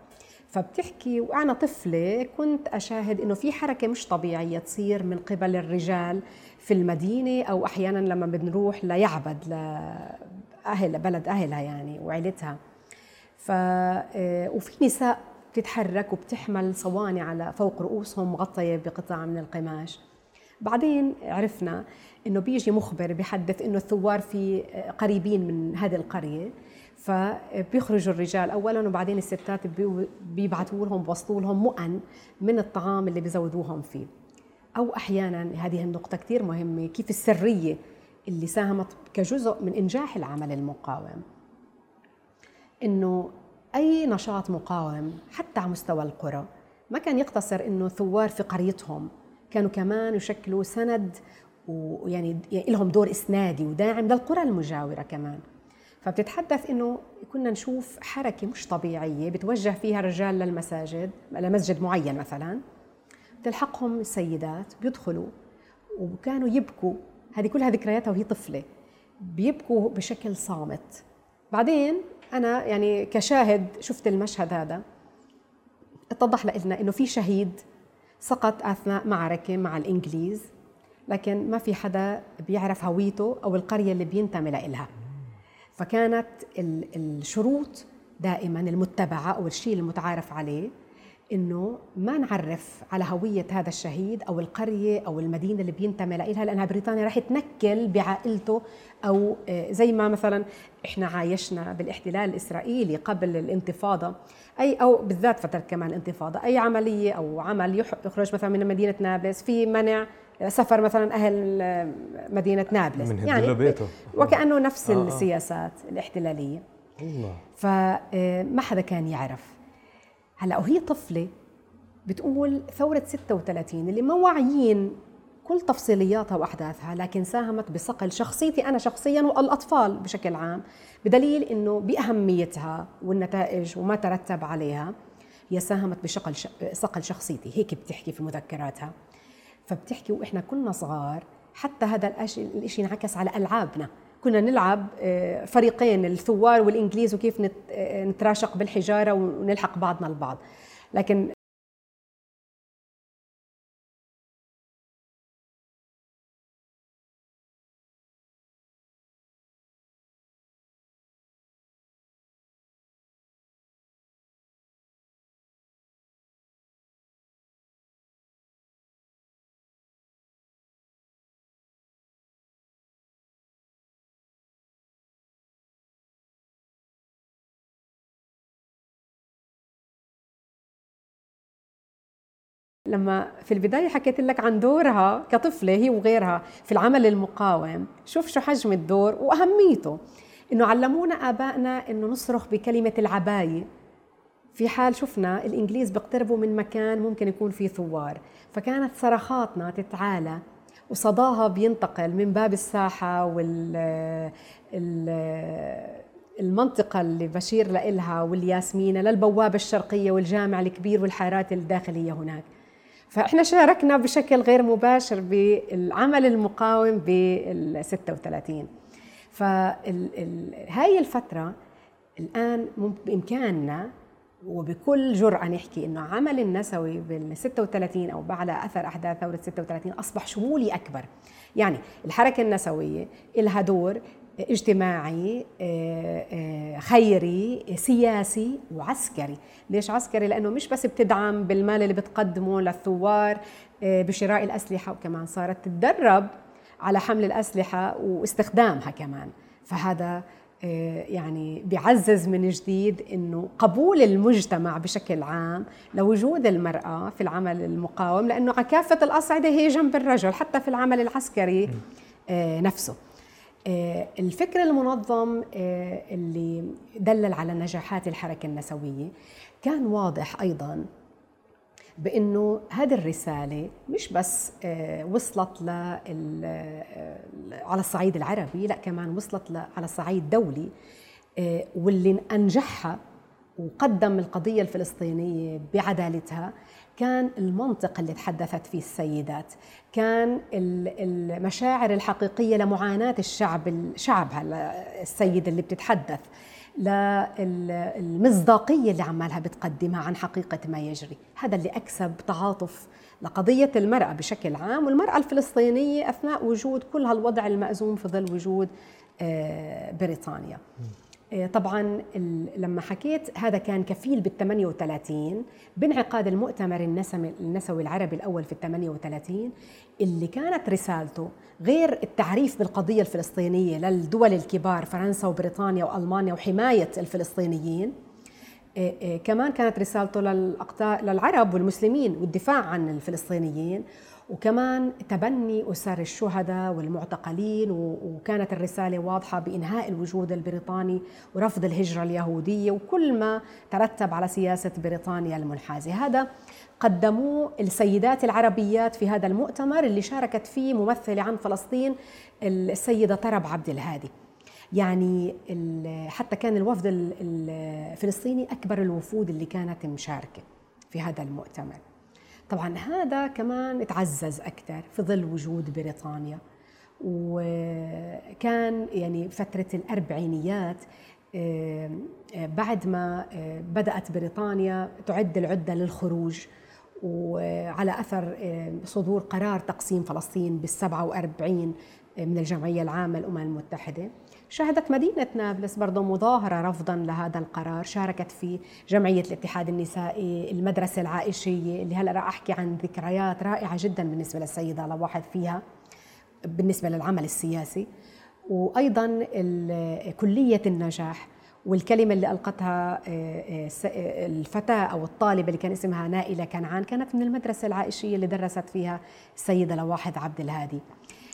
فبتحكي وأنا طفلة كنت أشاهد إنه في حركة مش طبيعية تصير من قبل الرجال في المدينة أو أحيانا لما بنروح ليعبد لاهل بلد أهلها يعني وعيلتها. ف آه، وفي نساء بتتحرك وبتحمل صواني على فوق رؤوسهم مغطية بقطع من القماش. بعدين عرفنا إنه بيجي مخبر بيحدث إنه الثوار في آه، قريبين من هذه القرية. فبيخرجوا الرجال اولا وبعدين الستات بيبعثوا لهم بوصلوا لهم مؤن من الطعام اللي بيزودوهم فيه. أو أحيانا هذه النقطة كثير مهمة كيف السرية اللي ساهمت كجزء من إنجاح العمل المقاوم. إنه أي نشاط مقاوم حتى على مستوى القرى ما كان يقتصر إنه ثوار في قريتهم كانوا كمان يشكلوا سند ويعني لهم دور إسنادي وداعم للقرى المجاورة كمان. فبتتحدث إنه كنا نشوف حركة مش طبيعية بتوجه فيها الرجال للمساجد لمسجد معين مثلا. تلحقهم السيدات بيدخلوا وكانوا يبكوا. هذه كلها ذكرياتها وهي طفلة. بيبكوا بشكل صامت. بعدين أنا يعني كشاهد شفت المشهد هذا. اتضح لنا إنه في شهيد سقط أثناء معركة مع الإنجليز. لكن ما في حدا بيعرف هويته أو القرية اللي بينتمي لها فكانت الشروط دائما المتبعة أو الشيء المتعارف عليه إنه ما نعرف على هوية هذا الشهيد أو القرية أو المدينة اللي بينتمي لها لأنها بريطانيا راح تنكل بعائلته أو آه، زي ما مثلا إحنا عايشنا بالاحتلال الإسرائيلي قبل الانتفاضة. أي أو بالذات فترة كمان الانتفاضه أي عملية أو عمل يخرج مثلا من مدينة نابلس في منع سفر مثلا أهل مدينة نابلس. من يعني بيته. وكأنه نفس آه, آه. السياسات الاحتلالية. الله. فما آه، حدا كان يعرف. هلا وهي طفلة بتقول ثورة 36 اللي ما واعيين كل تفصيلياتها وأحداثها لكن ساهمت بصقل شخصيتي أنا شخصيا والأطفال بشكل عام بدليل إنه بأهميتها والنتائج وما ترتب عليها هي ساهمت بشقل صقل شخصيتي. هيك بتحكي في مذكراتها. فبتحكي وإحنا كنا صغار حتى هذا الشيء انعكس على ألعابنا. كنا نلعب آه، فريقين الثوار والإنجليز وكيف آه، نتراشق بالحجارة ونلحق بعضنا البعض. لكن لما في البداية حكيت لك عن دورها كطفلة هي وغيرها في العمل المقاوم. شوف شو حجم الدور وأهميته. إنه علمونا آبائنا إنه نصرخ بكلمة العباية. في حال شفنا الإنجليز بيقتربوا من مكان ممكن يكون فيه ثوار. فكانت صرخاتنا تتعالى وصداها بينتقل من باب الساحة وال المنطقة اللي بشير لإلها والياسمينة للبوابة الشرقية والجامع الكبير والحارات الداخلية هناك. فإحنا شاركنا بشكل غير مباشر بالعمل المقاوم بال 36 فهاي الفترة الآن بإمكاننا وبكل جرأة نحكي إنه عمل النسوي بال 36 أو بعد أثر أحداث ثورة 36 أصبح شمولي أكبر، يعني الحركة النسوية لها دور اجتماعي آه، آه، خيري سياسي وعسكري. ليش عسكري؟ لأنه مش بس بتدعم بالمال اللي بتقدمه للثوار آه، بشراء الأسلحة وكمان صارت تتدرب على حمل الأسلحة واستخدامها كمان. فهذا يعني بيعزز من جديد إنه قبول المجتمع بشكل عام لوجود المرأة في العمل المقاوم لأنه على كافة الأصعدة هي جنب الرجل حتى في العمل العسكري نفسه آه، الفكر المنظم آه، اللي دلل على نجاحات الحركة النسوية كان واضح أيضا بأنه هذه الرسالة مش بس آه، وصلت على الصعيد العربي لا كمان وصلت على الصعيد الدولي واللي أنجحها وقدم القضية الفلسطينية بعدالتها كان المنطق اللي تحدثت فيه السيدات كان المشاعر الحقيقية لمعاناة الشعب شعبها السيد اللي بتتحدث للمصداقية اللي عمالها بتقدمها عن حقيقة ما يجري. هذا اللي أكسب تعاطف لقضية المرأة بشكل عام والمرأة الفلسطينية أثناء وجود كل هالوضع المأزوم في ظل وجود آه، بريطانيا. طبعا لما حكيت هذا كان كفيل بال 38 بانعقاد المؤتمر النسوي العربي الأول في ال 38 اللي كانت رسالته غير التعريف بالقضية الفلسطينية للدول الكبار فرنسا وبريطانيا وألمانيا وحماية الفلسطينيين آه، كمان كانت رسالته للعرب والمسلمين والدفاع عن الفلسطينيين. وكمان تبني أسر الشهداء والمعتقلين وكانت الرسالة واضحة بإنهاء الوجود البريطاني ورفض الهجرة اليهودية وكل ما ترتب على سياسة بريطانيا المنحازة. هذا قدموه السيدات العربيات في هذا المؤتمر اللي شاركت فيه ممثلة عن فلسطين السيدة طرب عبد الهادي. يعني حتى كان الوفد الفلسطيني أكبر الوفود اللي كانت مشاركة في هذا المؤتمر. طبعا هذا كمان تعزز أكثر في ظل وجود بريطانيا. وكان يعني فترة الأربعينيات بعد ما بدأت بريطانيا تعد العدة للخروج وعلى أثر صدور قرار تقسيم فلسطين بالسبعة وأربعين من الجمعية العامة للأمم المتحدة. شهدت مدينة نابلس برضه مظاهرة رفضا لهذا القرار شاركت في جمعية الاتحاد النسائي المدرسة العائشية اللي هلأ راح أحكي عن ذكريات رائعة جدا بالنسبة للسيدة لواحد فيها بالنسبة للعمل السياسي وأيضا كلية النجاح والكلمة اللي ألقتها آه، آه، الفتاة أو الطالبة اللي كان اسمها نائلة كنعان كانت من المدرسة العائشية اللي درست فيها السيدة لواحد عبد الهادي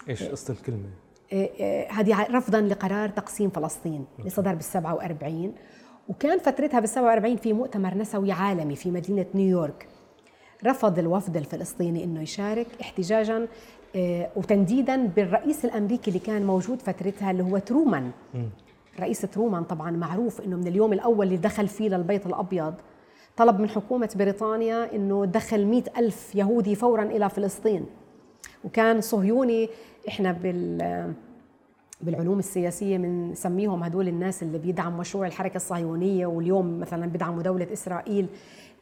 إيش قصة الكلمة؟ آه، آه، هذه رفضا لقرار تقسيم فلسطين اللي صدر بال 47 وكان فترتها بال 47 في مؤتمر نسوي عالمي في مدينة نيويورك. رفض الوفد الفلسطيني إنه يشارك احتجاجا آه، وتنديدا بالرئيس الأمريكي اللي كان موجود فترتها اللي هو ترومان. رئيس ترومان طبعا معروف إنه من اليوم الأول اللي دخل فيه للبيت الأبيض. طلب من حكومة بريطانيا إنه دخل مئة ألف يهودي فورا إلى فلسطين. وكان صهيوني إحنا بال بالعلوم السياسية بنسميهم هدول الناس اللي بيدعموا مشروع الحركة الصهيونية واليوم مثلا بيدعموا دولة إسرائيل.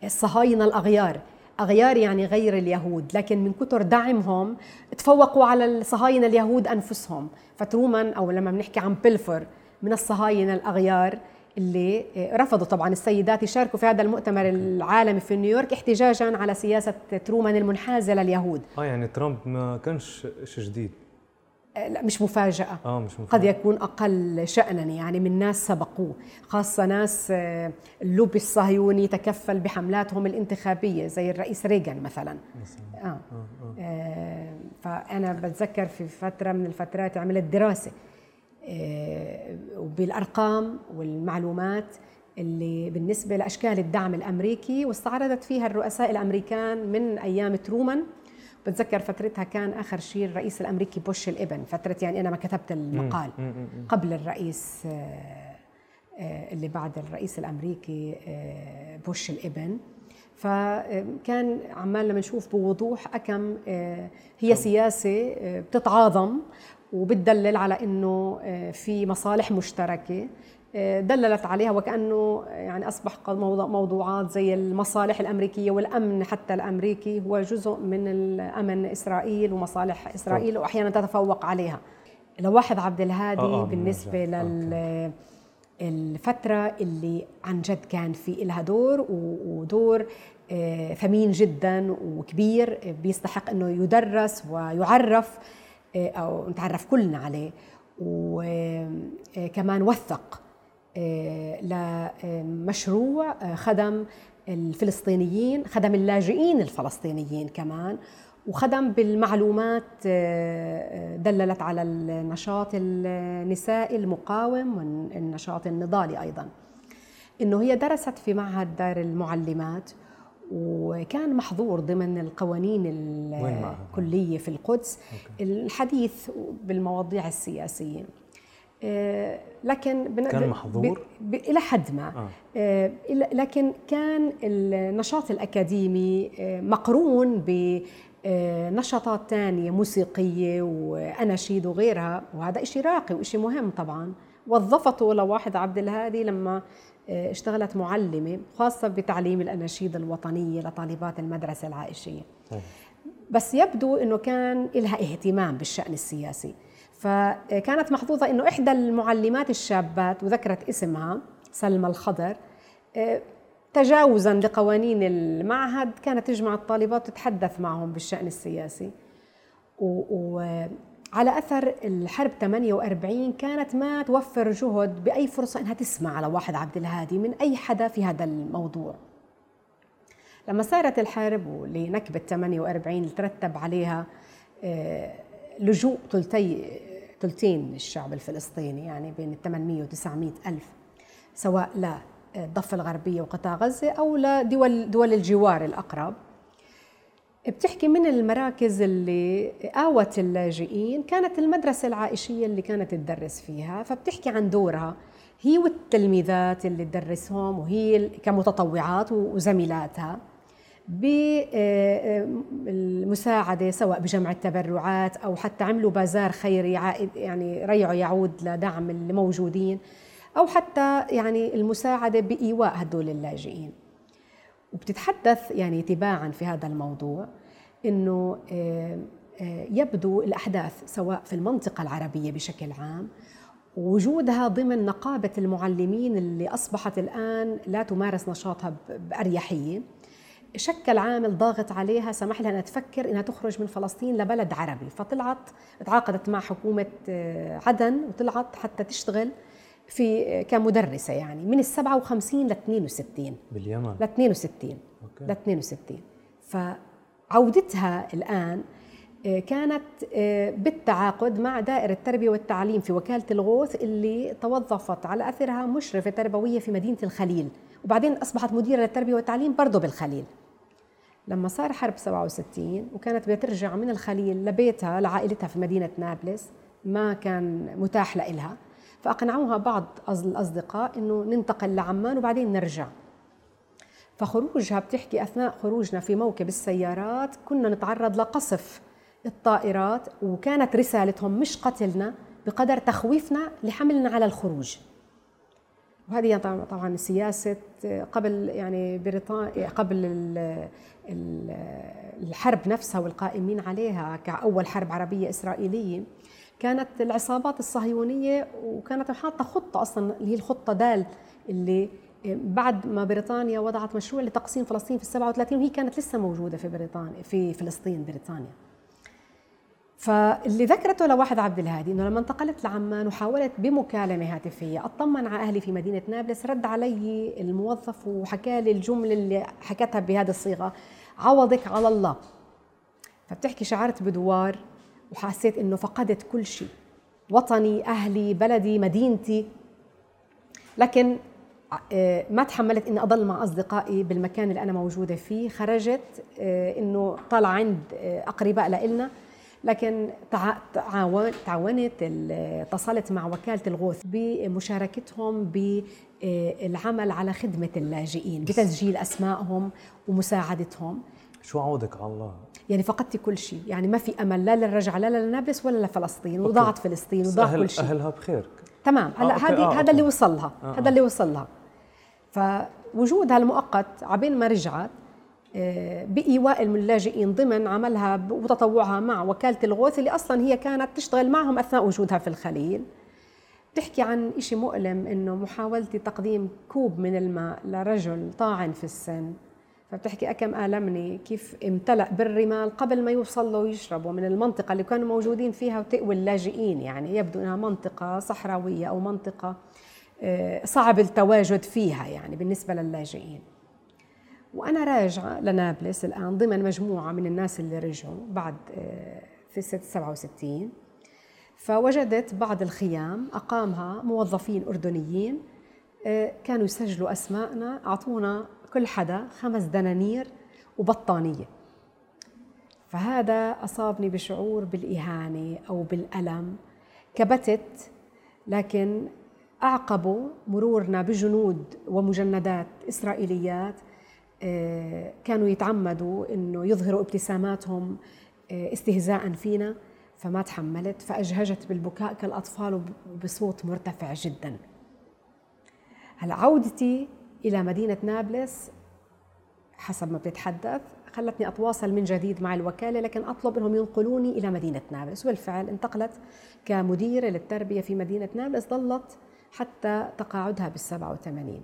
الصهاينة الأغيار. أغيار يعني غير اليهود لكن من كتر دعمهم تفوقوا على الصهاينة اليهود أنفسهم. فترومان أو لما بنحكي عن بلفر من الصهاينة الأغيار اللي رفضوا طبعا السيدات يشاركوا في هذا المؤتمر العالمي في نيويورك احتجاجا على سياسة ترومان المنحازة لليهود. آه يعني ترامب ما كانش شيء جديد. لا مش مفاجأة آه مش مفاجأة. قد يكون أقل شأنا يعني من ناس سبقوه خاصة ناس آه، اللوبي الصهيوني تكفل بحملاتهم الانتخابية زي الرئيس ريغان مثلا آه. آه. آه. آه. فأنا بتذكر في فترة من الفترات عملت دراسة آه والمعلومات اللي بالنسبة لأشكال الدعم الأمريكي واستعرضت فيها الرؤساء الأمريكان من أيام ترومان بتذكر فترتها كان آخر شيء الرئيس الأمريكي بوش الإبن فترة يعني أنا ما كتبت المقال قبل الرئيس آه، آه، اللي بعد الرئيس الأمريكي آه، بوش الإبن. فكان عمالنا بنشوف بوضوح أكم هي سياسة بتتعاظم وبتدلل على إنه في مصالح مشتركة. دللت عليها وكأنه يعني أصبح موضوعات زي المصالح الأمريكية والأمن حتى الأمريكي هو جزء من الأمن إسرائيل ومصالح إسرائيل وأحيانا تتفوق عليها. لواحد عبد الهادي آه, آه، بالنسبة لل الفترة اللي عن جد كان في لها دور ودور آه، ثمين جدا وكبير بيستحق إنه يدرس ويعرف آه، أو نتعرف كلنا عليه. وكمان وثق. آه، لمشروع آه، خدم الفلسطينيين خدم اللاجئين الفلسطينيين كمان وخدم بالمعلومات آه، دللت على النشاط النسائي المقاوم والنشاط النضالي أيضا. إنه هي درست في معهد دار المعلمات وكان محظور ضمن القوانين الكلية في القدس. الحديث بالمواضيع السياسية. آه، لكن كان محظور؟ إلى حد ما. آه. آه. لكن كان النشاط الأكاديمي آه، مقرون بنشاطات ثانية موسيقية وأناشيد وغيرها وهذا شيء راقي وشيء مهم طبعا. وظفته لواحد عبد الهادي لما آه، اشتغلت معلمة خاصة بتعليم الأناشيد الوطنية لطالبات المدرسة العائشية. بس يبدو أنه كان لها اهتمام بالشأن السياسي. فكانت محظوظة أنه إحدى المعلمات الشابات وذكرت اسمها سلمى الخضر آه، تجاوزا لقوانين المعهد كانت تجمع الطالبات وتتحدث معهم بالشأن السياسي. وعلى أثر الحرب 48 كانت ما توفر جهد بأي فرصة أنها تسمع على واحد عبد الهادي من أي حدا في هذا الموضوع. لما صارت الحرب ولنكبة 48 اللي ترتب عليها آه، لجوء ثلثي ثلثين الشعب الفلسطيني يعني بين 800 و 900 ألف سواء للضفة الغربية وقطاع غزة أو لدول دول الجوار الأقرب. بتحكي من المراكز اللي آوت اللاجئين كانت المدرسة العائشية اللي كانت تدرس فيها فبتحكي عن دورها. هي والتلميذات اللي تدرسهم وهي كمتطوعات وزميلاتها. بالمساعدة سواء بجمع التبرعات أو حتى عملوا بازار خيري يعني ريعه يعود لدعم الموجودين أو حتى يعني المساعدة بإيواء هدول اللاجئين. وبتتحدث يعني تباعا في هذا الموضوع إنه آه، آه، يبدو الأحداث سواء في المنطقة العربية بشكل عام وجودها ضمن نقابة المعلمين اللي أصبحت الآن لا تمارس نشاطها بأريحية. شكل عامل ضاغط عليها سمح لها إنها تفكر إنها تخرج من فلسطين لبلد عربي. فطلعت تعاقدت مع حكومة آه، عدن وطلعت حتى تشتغل في كمدرسة يعني من ال 57 ل 62 باليمن؟ ل 62 ل 62 فعودتها الآن آه، كانت آه، بالتعاقد مع دائرة التربية والتعليم في وكالة الغوث اللي توظفت على أثرها مشرفة تربوية في مدينة الخليل. وبعدين أصبحت مديرة للتربية والتعليم برضه بالخليل. لما صار حرب 67 وكانت بترجع من الخليل لبيتها لعائلتها في مدينة نابلس ما كان متاح لها فأقنعوها بعض الأصدقاء أنه ننتقل لعمان وبعدين نرجع. فخروجها بتحكي أثناء خروجنا في موكب السيارات كنا نتعرض لقصف الطائرات وكانت رسالتهم مش قتلنا بقدر تخويفنا لحملنا على الخروج. وهذه طبعا سياسة قبل يعني بريطانيا قبل الحرب نفسها والقائمين عليها كأول حرب عربية إسرائيلية كانت العصابات الصهيونية وكانت حاطة خطة أصلا اللي هي الخطة دال اللي بعد ما بريطانيا وضعت مشروع لتقسيم فلسطين في 37 وهي كانت لسه موجودة في بريطانيا في فلسطين بريطانيا. فاللي ذكرته لواحد عبد الهادي إنه لما انتقلت لعمان وحاولت بمكالمة هاتفية أطمن على أهلي في مدينة نابلس رد علي الموظف وحكى لي الجملة اللي حكتها بهذه الصيغة عوضك على الله. فبتحكي شعرت بدوار وحسيت إنه فقدت كل شيء وطني أهلي بلدي مدينتي. لكن آه، ما تحملت إني أضل مع أصدقائي بالمكان اللي أنا موجودة فيه. خرجت آه، إنه طالع عند آه، أقرباء لإلنا. لكن تعاونت اتصلت مع وكالة الغوث بمشاركتهم بالعمل على خدمة اللاجئين بتسجيل أسمائهم ومساعدتهم. شو عودك على الله؟ يعني فقدتي كل شيء. يعني ما في أمل لا للرجعه لا لنابلس ولا لفلسطين. وضاعت فلسطين وضاع كل شيء. أهلها بخير تمام. هلا آه هذه آه هذا اللي وصل لها آه هذا اللي وصل لها فوجودها المؤقت عبين ما رجعت آه، بإيواء اللاجئين ضمن عملها وتطوعها مع وكالة الغوث اللي أصلا هي كانت تشتغل معهم أثناء وجودها في الخليل. بتحكي عن شيء مؤلم إنه محاولة تقديم كوب من الماء لرجل طاعن في السن. فبتحكي أكم آلمني كيف امتلأ بالرمال قبل ما يوصل له ويشربوا من المنطقة اللي كانوا موجودين فيها وتقوى اللاجئين. يعني يبدو أنها منطقة صحراوية أو منطقة آه، صعب التواجد فيها يعني بالنسبة للاجئين. وأنا راجعة لنابلس الآن ضمن مجموعة من الناس اللي رجعوا بعد آه، في 67 فوجدت بعض الخيام أقامها موظفين أردنيين آه، كانوا يسجلوا أسماءنا أعطونا كل حدا خمس دنانير وبطانية. فهذا أصابني بشعور بالإهانة أو بالألم. كبتت لكن أعقبوا مرورنا بجنود ومجندات إسرائيليات آه، كانوا يتعمدوا أنه يظهروا ابتساماتهم آه، استهزاء فينا فما تحملت فأجهجت بالبكاء كالأطفال بصوت مرتفع جدا. هلأ عودتي إلى مدينة نابلس حسب ما بتتحدث خلتني أتواصل من جديد مع الوكالة لكن أطلب أنهم ينقلوني إلى مدينة نابلس. وبالفعل انتقلت كمديرة للتربية في مدينة نابلس ظلت حتى تقاعدها بال 87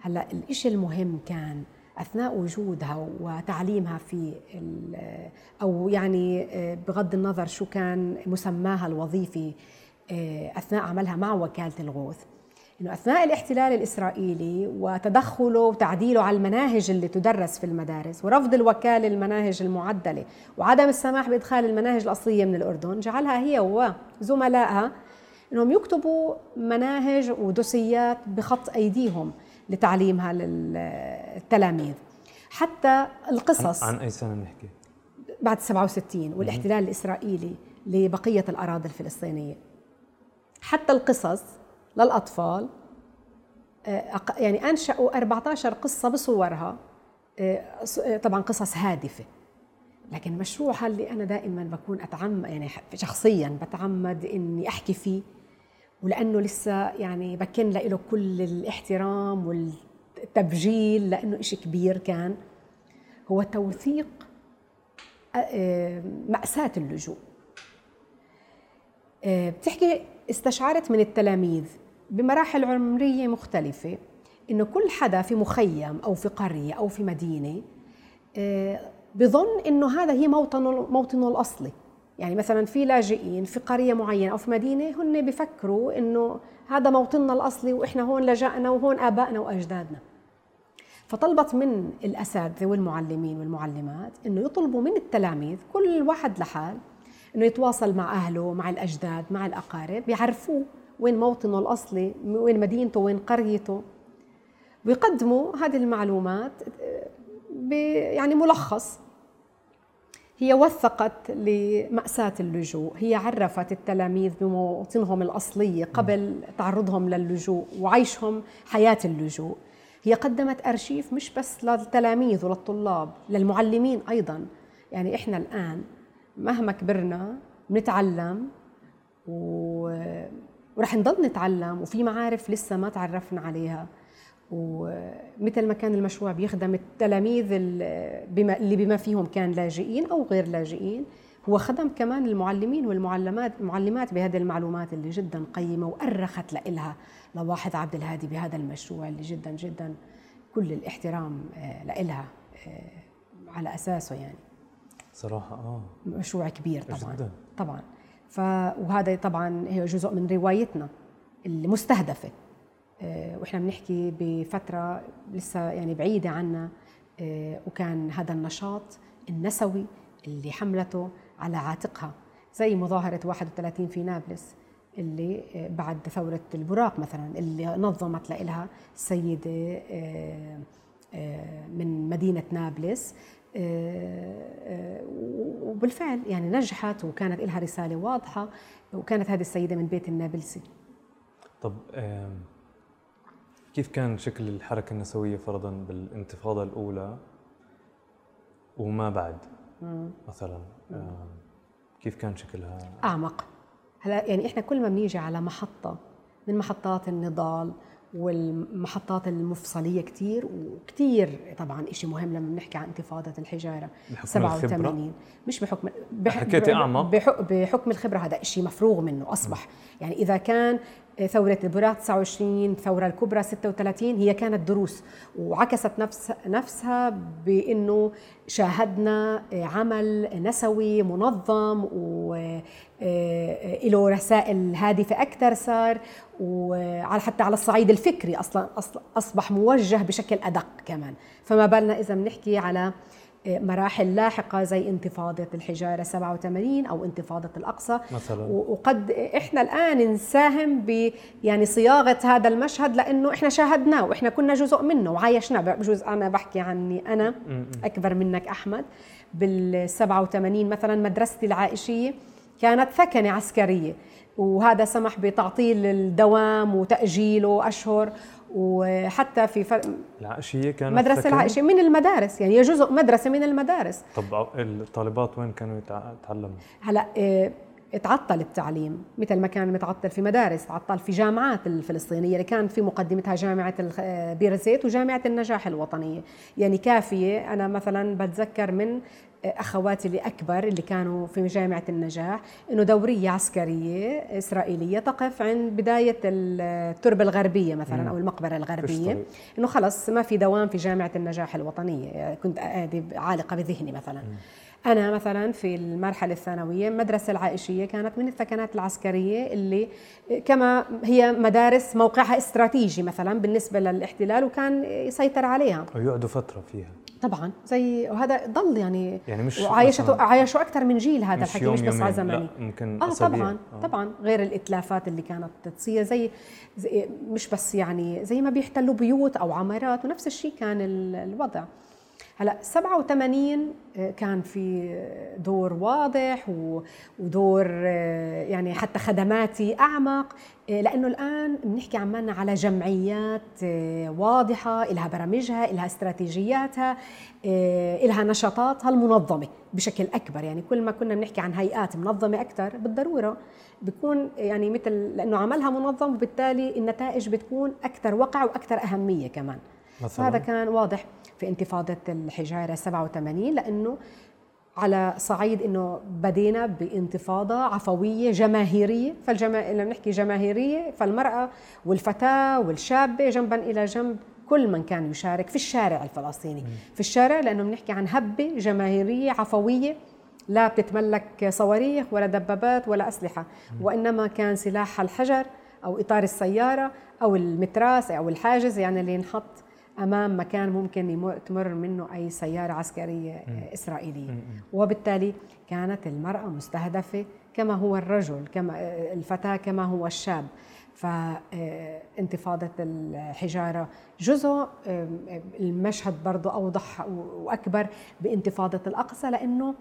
هلأ الإشي المهم كان أثناء وجودها وتعليمها في أو يعني آه، بغض النظر شو كان مسماها الوظيفي آه، أثناء عملها مع وكالة الغوث. إنه أثناء الاحتلال الإسرائيلي وتدخله وتعديله على المناهج اللي تدرس في المدارس ورفض الوكالة المناهج المعدلة وعدم السماح بإدخال المناهج الأصلية من الأردن جعلها هي وزملائها إنهم يكتبوا مناهج ودوسيات بخط أيديهم. لتعليمها للتلاميذ حتى القصص. عن, عن أي سنة بنحكي؟ بعد 67 والاحتلال الإسرائيلي لبقية الأراضي الفلسطينية. حتى القصص للأطفال آه، يعني أنشأوا 14 قصة بصورها آه، آه، طبعا قصص هادفة. لكن مشروعها اللي أنا دائما بكون اتعمد يعني شخصيا بتعمد إني أحكي فيه ولأنه لسه يعني بكن له كل الاحترام والتبجيل لأنه إشي كبير كان. هو توثيق مأساة اللجوء. بتحكي استشعرت من التلاميذ بمراحل عمرية مختلفة إنه كل حدا في مخيم أو في قرية أو في مدينة بظن إنه هذا هي موطنه موطنه الأصلي. يعني مثلا في لاجئين في قرية معينة أو في مدينة هن بفكروا إنه هذا موطننا الأصلي وإحنا هون لجأنا وهون آبائنا وأجدادنا. فطلبت من الأساتذة والمعلمين والمعلمات إنه يطلبوا من التلاميذ كل واحد لحال إنه يتواصل مع أهله مع الأجداد مع الأقارب يعرفوه وين موطنه الأصلي وين مدينته وين قريته. ويقدموا هذه المعلومات يعني ملخص هي وثقت لمأساة اللجوء. هي عرفت التلاميذ بمواطنهم الأصلية قبل تعرضهم للجوء وعيشهم حياة اللجوء. هي قدمت أرشيف مش بس للتلاميذ وللطلاب للمعلمين أيضا. يعني إحنا الآن مهما كبرنا بنتعلم و... ورح نضل نتعلم وفي معارف لسه ما تعرفنا عليها. ومثل ما كان المشروع بيخدم التلاميذ اللي بما فيهم كان لاجئين أو غير لاجئين هو خدم كمان المعلمين والمعلمات المعلمات بهذه المعلومات اللي جدا قيمة وأرخت لها لواحد عبد الهادي بهذا المشروع اللي جدا جدا كل الاحترام آه، لها آه، على أساسه يعني. صراحة آه. مشروع كبير طبعا جدا. طبعا. ف وهذا طبعا هي جزء من روايتنا المستهدفة. وإحنا بنحكي بفترة لسه يعني بعيدة عنا آه، وكان هذا النشاط النسوي اللي حملته على عاتقها زي مظاهرة 31 في نابلس اللي آه، بعد ثورة البراق مثلا اللي نظمت لها السيدة من مدينة نابلس. وبالفعل يعني نجحت وكانت لها رسالة واضحة وكانت هذه السيدة من بيت النابلسي. طب كيف كان شكل الحركة النسوية فرضا بالانتفاضة الأولى وما بعد مم. مثلا كيف كان شكلها؟ أعمق هلا يعني إحنا كل ما بنيجي على محطة من محطات النضال والمحطات المفصلية كتير وكتير طبعا إشي مهم لما بنحكي عن انتفاضة الحجارة بحكم 87 الخبرة؟ مش بحكم بح حكيتي أعمق بحكم الخبرة هذا إشي مفروغ منه أصبح م. يعني إذا كان ثورة البراق 29 الثورة الكبرى 36 هي كانت دروس. وعكست نفس نفسها بأنه شاهدنا عمل نسوي منظم و له رسائل هادفة أكثر صار. وعلى حتى على الصعيد الفكري أصلا أصبح موجه بشكل أدق كمان. فما بالنا إذا بنحكي على مراحل لاحقة زي انتفاضة الحجارة 87 أو انتفاضة الأقصى. مثلا. وقد إحنا الآن نساهم ب يعني صياغة هذا المشهد لأنه إحنا شاهدناه وإحنا كنا جزء منه وعايشناه. بجوز أنا بحكي عني أنا أكبر منك أحمد. بال 87 مثلا مدرستي العائشية كانت ثكنة عسكرية. وهذا سمح بتعطيل الدوام وتأجيله أشهر. وحتى في فرق العائشية كانت مدرسة؟ العائشية من المدارس يعني هي جزء مدرسة من المدارس طب الطالبات وين كانوا يتع- يتعلموا؟ هلأ آه، اتعطل التعليم مثل ما كان متعطل في مدارس تعطل في جامعات الفلسطينية اللي كان في مقدمتها جامعة الخ- آه، بير زيت وجامعة النجاح الوطنية يعني كافية أنا مثلا بتذكر من أخواتي اللي أكبر اللي كانوا في جامعة النجاح إنه دورية عسكرية إسرائيلية تقف عند بداية التربة الغربية مثلا أو المقبرة فيش الغربية. طريق. إنه خلص ما في دوام في جامعة النجاح الوطنية كنت عالقة بذهني مثلا. أنا مثلا في المرحلة الثانوية المدرسة العائشية كانت من الثكنات العسكرية اللي كما هي مدارس موقعها استراتيجي مثلا بالنسبة للاحتلال وكان يسيطر عليها ويقعدوا فترة فيها طبعا زي وهذا ضل يعني يعني مش وعايشته عايشوا أكثر من جيل هذا الحكي مش بس على زمني ممكن آه أسابيع. طبعا آه. طبعا غير الإتلافات اللي كانت تصير زي, زي مش بس يعني زي ما بيحتلوا بيوت أو عمارات ونفس الشيء كان ال- الوضع هلا 87 آه، كان في دور واضح ودور آه، يعني حتى خدماتي أعمق آه، لأنه الآن بنحكي عمالنا على جمعيات آه، واضحة لها برامجها لها استراتيجياتها آه، لها نشاطاتها المنظمة بشكل أكبر. يعني كل ما كنا بنحكي عن هيئات منظمة أكثر بالضرورة بيكون يعني مثل لأنه عملها منظم وبالتالي النتائج بتكون أكثر وقع وأكثر أهمية كمان. مثلاً؟ وهذا كان واضح. في انتفاضة الحجارة 87 لأنه على صعيد إنه بدينا بانتفاضة عفوية جماهيرية. فالجما لما نحكي جماهيرية فالمرأة والفتاة والشابة جنبا إلى جنب كل من كان يشارك في الشارع الفلسطيني. في الشارع لأنه بنحكي عن هبة جماهيرية عفوية لا بتتملك صواريخ ولا دبابات ولا أسلحة. وإنما كان سلاحها الحجر أو إطار السيارة أو المتراس أو الحاجز يعني اللي ينحط أمام مكان ممكن تمر منه أي سيارة عسكرية آه، إسرائيلية. وبالتالي كانت المرأة مستهدفة كما هو الرجل كما آه، الفتاة كما هو الشاب. فانتفاضة الحجارة جزء آه، المشهد برضو أوضح وأكبر بانتفاضة الأقصى لأنه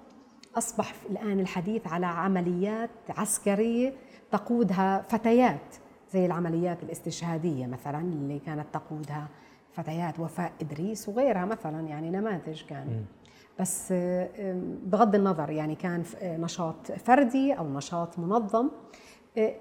أصبح الآن الحديث على عمليات عسكرية تقودها فتيات زي العمليات الاستشهادية مثلا اللي كانت تقودها فتيات وفاء إدريس وغيرها مثلا يعني نماذج كان. بس آه، آه، بغض النظر يعني كان آه، نشاط فردي أو نشاط منظم. آه،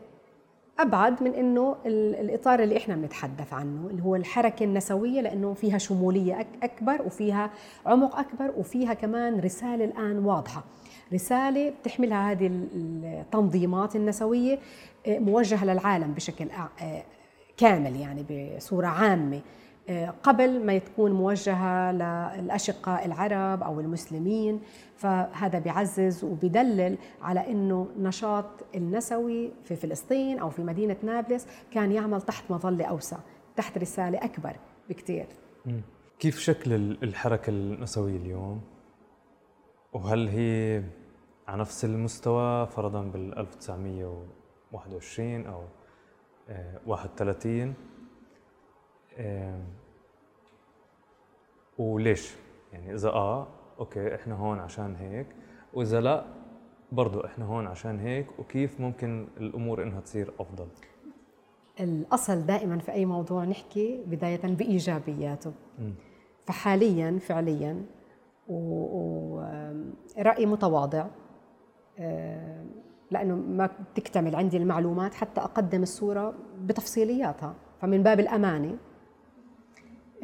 أبعد من إنه ال- الإطار اللي إحنا بنتحدث عنه اللي هو الحركة النسوية لأنه فيها شمولية أكبر وفيها عمق أكبر وفيها كمان رسالة الآن واضحة. رسالة بتحملها هذه ال- التنظيمات النسوية آه، موجهة للعالم بشكل كامل يعني بصورة عامة. قبل ما تكون موجهة للأشقاء العرب أو المسلمين فهذا بيعزز وبيدلل على أنه نشاط النسوي في فلسطين أو في مدينة نابلس كان يعمل تحت مظلة أوسع تحت رسالة أكبر بكتير. كيف شكل ال- الحركة النسوية اليوم؟ وهل هي على نفس المستوى فرضا بال 1921 أو آه، 31 آه، وليش؟ يعني إذا آه أوكي إحنا هون عشان هيك وإذا لا برضو إحنا هون عشان هيك وكيف ممكن الأمور إنها تصير أفضل؟ الأصل دائما في أي موضوع نحكي بداية بإيجابياته مم. فحاليا فعليا ورأي متواضع آه، لأنه ما بتكتمل عندي المعلومات حتى أقدم الصورة بتفصيلياتها فمن باب الأمانة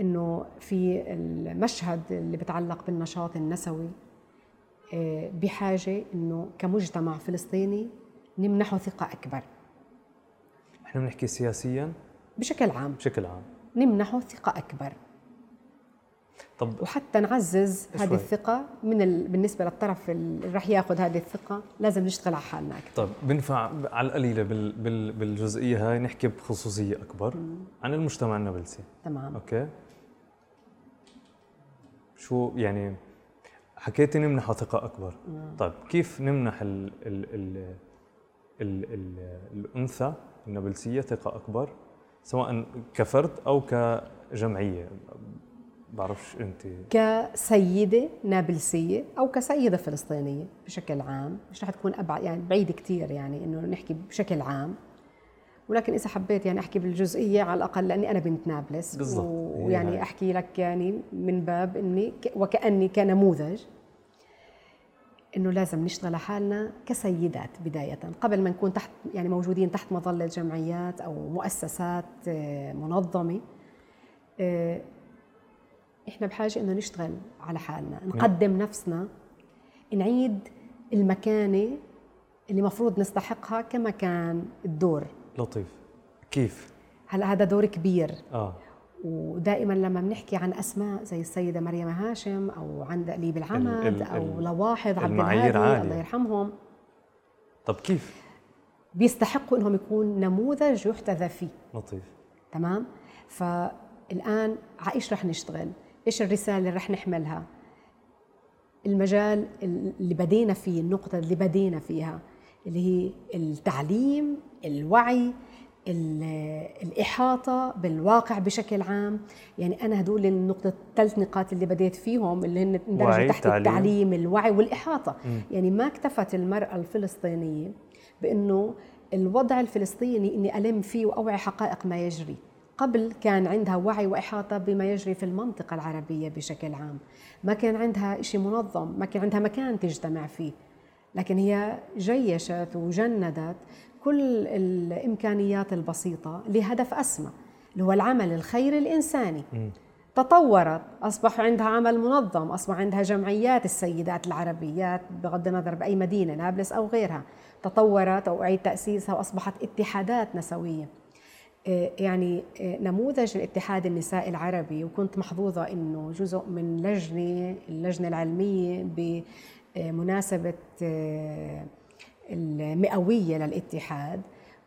أنه في المشهد اللي بتعلق بالنشاط النسوي آه، بحاجة أنه كمجتمع فلسطيني نمنحه ثقة أكبر. إحنا بنحكي سياسيا؟ بشكل عام. بشكل عام. نمنحه ثقة أكبر. طب وحتى نعزز. هذه الثقة من ال... بالنسبة للطرف اللي رح ياخذ هذه الثقة لازم نشتغل على حالنا أكثر. طيب بنفع على القليلة بال بال بالجزئية هاي نحكي بخصوصية أكبر عن المجتمع النابلسي. تمام. أوكي. شو يعني حكيتي نمنح ثقه أكبر. طيب كيف نمنح ال ال ال ال ال الأنثى النابلسية ثقة أكبر سواء كفرد أو كجمعية؟ بعرفش أنت. كسيدة نابلسية أو كسيدة فلسطينية بشكل عام مش رح تكون أبعد يعني بعيدة كتير يعني إنه نحكي بشكل عام. ولكن إذا حبيت يعني أحكي بالجزئية على الأقل لأني أنا بنت نابلس. بالضبط. ويعني أحكي لك يعني من باب إني وكأني كنموذج إنه لازم نشتغل على حالنا كسيدات بداية. قبل ما نكون تحت يعني موجودين تحت مظلة جمعيات أو مؤسسات آه، منظمة آه، إحنا بحاجة إنه نشتغل على حالنا نقدم نفسنا نعيد المكانة اللي مفروض نستحقها كمكان الدور. لطيف. كيف؟ هلا هذا دور كبير. آه. ودائما لما بنحكي عن أسماء زي السيدة مريم هاشم أو عن دقليب العمد ال- ال- أو لواحظ عبد الهادي. الله يرحمهم. طب كيف؟ بيستحقوا إنهم يكون نموذج يحتذى فيه. لطيف. تمام؟ فالآن على إيش رح نشتغل؟ إيش الرسالة اللي رح نحملها؟ المجال اللي بدينا فيه النقطة اللي بدينا فيها. اللي هي التعليم الوعي ال- الإحاطة بالواقع بشكل عام. يعني أنا هدول النقطة الثلاث نقاط اللي بديت فيهم اللي هن اندرجوا تحت تعليم. التعليم الوعي والإحاطة. مم. يعني ما اكتفت المرأة الفلسطينية بأنه الوضع الفلسطيني أني ألم فيه وأوعي حقائق ما يجري. قبل كان عندها وعي وإحاطة بما يجري في المنطقة العربية بشكل عام. ما كان عندها شيء منظم ما كان عندها مكان تجتمع فيه. لكن هي جيشت وجندت كل الإمكانيات البسيطة لهدف أسمى اللي هو العمل الخيري الإنساني. مم. تطورت أصبح عندها عمل منظم أصبح عندها جمعيات السيدات العربيات بغض النظر بأي مدينة نابلس أو غيرها. تطورت أو أعيد تأسيسها وأصبحت اتحادات نسوية. آه، يعني آه، نموذج الاتحاد النسائي العربي وكنت محظوظة أنه جزء من لجنة اللجنة العلمية بمناسبة آه، المئوية للاتحاد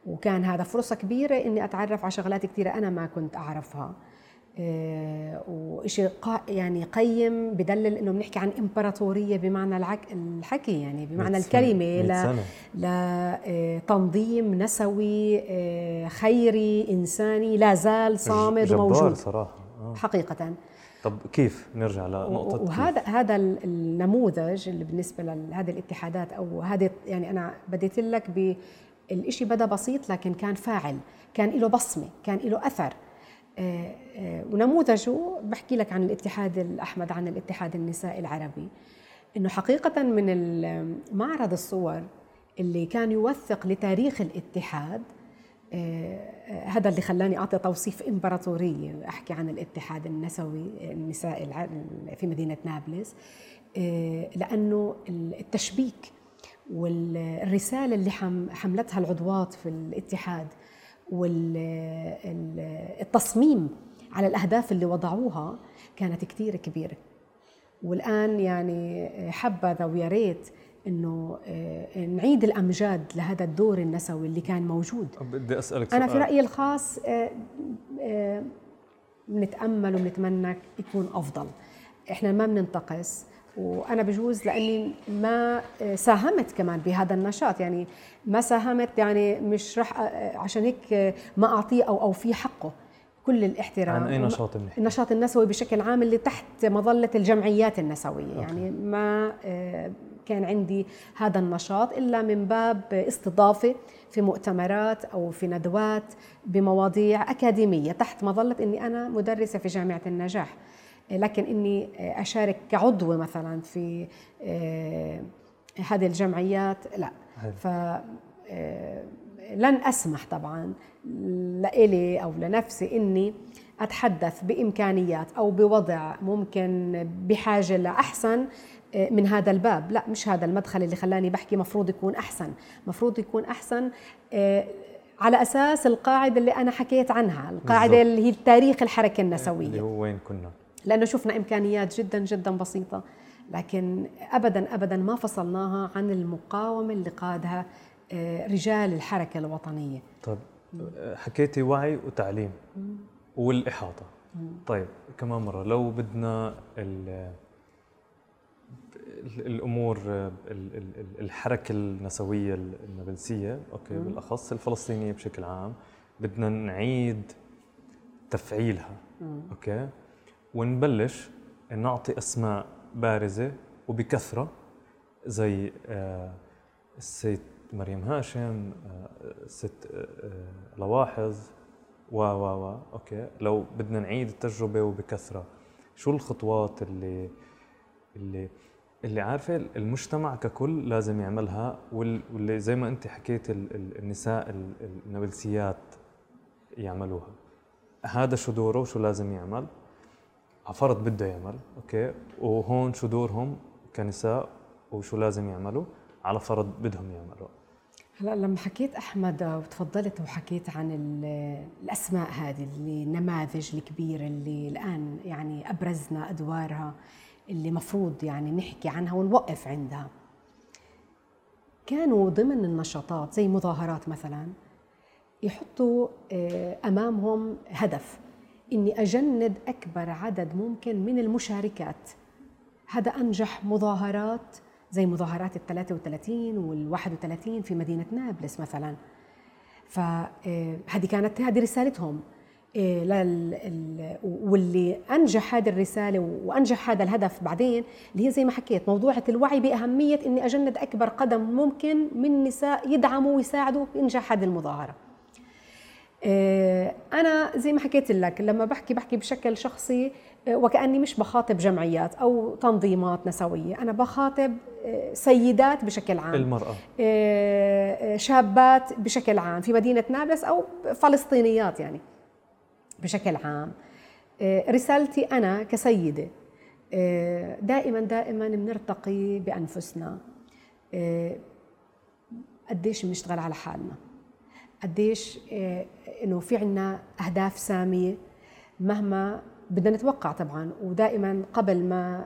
وكان هذا فرصة كبيرة إني أتعرف على شغلات كثيرة أنا ما كنت أعرفها آه، وشيء يعني قيم بدلل إنه بنحكي عن إمبراطورية بمعنى العك الحكي يعني بمعنى. الكلمة ل. لتنظيم نسوي آه، خيري إنساني لا زال صامد وموجود صراحة آه. حقيقة طب كيف نرجع لنقطة وهذا هذا ال- النموذج اللي بالنسبة لهذه الاتحادات أو هذه يعني أنا بديت لك بالشيء بدأ بسيط لكن كان فاعل كان له بصمة كان له أثر. آه، آه، ونموذجه بحكي لك عن الاتحاد الاحمد عن الاتحاد النسائي العربي. إنه حقيقة من معرض الصور اللي كان يوثق لتاريخ الاتحاد هذا اللي خلاني أعطي توصيف إمبراطورية أحكي عن الاتحاد النسوي النسائي الع- في مدينة نابلس. آه، لأنه التشبيك والرسالة اللي حم- حملتها العضوات في الاتحاد والتصميم على الأهداف اللي وضعوها كانت كثير كبيرة. والآن يعني حبذا ويا ريت إنه آه، نعيد الأمجاد لهذا الدور النسوي اللي كان موجود. بدي أسألك أنا سؤال. في رأيي الخاص آه، آه، بنتامل وبنتمنى يكون أفضل. إحنا ما بننتقص وأنا بجوز لأني ما آه، ساهمت كمان بهذا النشاط. يعني ما ساهمت يعني مش رح آه، عشان هيك آه، ما أعطيه أو اوفيه حقه. كل الاحترام. عن أي نشاط بنحكي النشاط النسوي بشكل عام اللي تحت مظلة الجمعيات النسوية. يعني ما آه، كان عندي هذا النشاط إلا من باب استضافة في مؤتمرات أو في ندوات بمواضيع أكاديمية. تحت مظلة أني أنا مدرسة في جامعة النجاح. لكن أني أشارك كعضوة مثلا في آه، هذه الجمعيات لا. ف آه، لن أسمح طبعا لإلي أو لنفسي إني أتحدث بإمكانيات أو بوضع ممكن بحاجة لأحسن آه، من هذا الباب. لا مش هذا المدخل اللي خلاني بحكي مفروض يكون أحسن. مفروض يكون أحسن آه، على أساس القاعدة اللي أنا حكيت عنها القاعدة بالضبط. اللي هي تاريخ الحركة اللي النسويه هو وين كنا. لأنه شفنا إمكانيات جدا جدا بسيطة. لكن ابدا ابدا ما فصلناها عن المقاومة اللي قادها آه، رجال الحركة الوطنية. طيب حكيتي وعي وتعليم والإحاطة. طيب كمان مرة لو بدنا الأمور ال- ال- ال- الحركة النسوية النابلسية okay بالأخص الفلسطينية بشكل عام بدنا نعيد تفعيلها okay ونبلش نعطي أسماء بارزة وبكثرة زي آه، السيد مريم هاشم ست لواحظ و و و okay لو بدنا نعيد التجربة وبكثرة شو الخطوات اللي اللي اللي عارفة المجتمع ككل لازم يعملها واللي زي ما انت حكيت النساء النابلسيات يعملوها. هذا شو دوره وشو لازم يعمل؟ عفرض بده يعمل okay؟ وهون شو دورهم كنساء وشو لازم يعملوا؟ على فرض بدهم يعملوا. هلا لما حكيت أحمد وتفضلت وحكيت عن الأسماء هذه اللي النماذج الكبيرة اللي الآن يعني أبرزنا أدوارها اللي مفروض يعني نحكي عنها ونوقف عندها. كانوا ضمن النشاطات زي مظاهرات مثلا يحطوا آه، أمامهم هدف إني أجند أكبر عدد ممكن من المشاركات. هذا أنجح مظاهرات زي مظاهرات ال 33 وال 31 في مدينة نابلس مثلا. فهذه كانت هذه رسالتهم. واللي أنجح هذه الرسالة وأنجح هذا الهدف بعدين اللي هي زي ما حكيت موضوعه الوعي بأهمية إني أجند أكبر قدم ممكن من نساء يدعموا ويساعدوا بإنجاح هذه المظاهرة. أنا زي ما حكيت لك لما بحكي بحكي بشكل شخصي وكأني مش بخاطب جمعيات أو تنظيمات نسوية أنا بخاطب سيدات بشكل عام. المرأة. شابات بشكل عام في مدينة نابلس أو فلسطينيات يعني. بشكل عام. رسالتي أنا كسيدة دائما دائما بنرتقي بأنفسنا. قديش بنشتغل على حالنا؟ قديش إنه في عنا أهداف سامية مهما بدنا نتوقع طبعا. ودائما قبل ما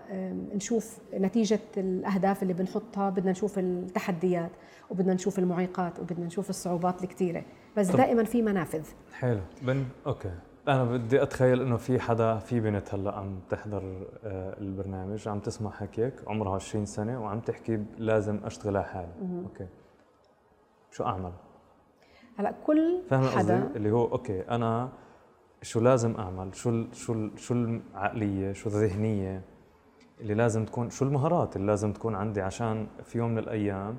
نشوف نتيجة الأهداف اللي بنحطها بدنا نشوف التحديات وبدنا نشوف المعيقات وبدنا نشوف الصعوبات الكثيرة بس دائما في منافذ. حلو. بن أوكي. أنا بدي أتخيل إنه في حدا في بنت هلأ عم تحضر آه، البرنامج عم تسمع حكيك عمرها 20 سنة وعم تحكي لازم اشتغل على حالي okay. شو أعمل؟ هلأ كل فاهم حدا اللي هو okay أنا شو لازم أعمل؟ شو شو شو العقلية شو الذهنية اللي لازم تكون شو المهارات اللي لازم تكون عندي عشان في يوم من الأيام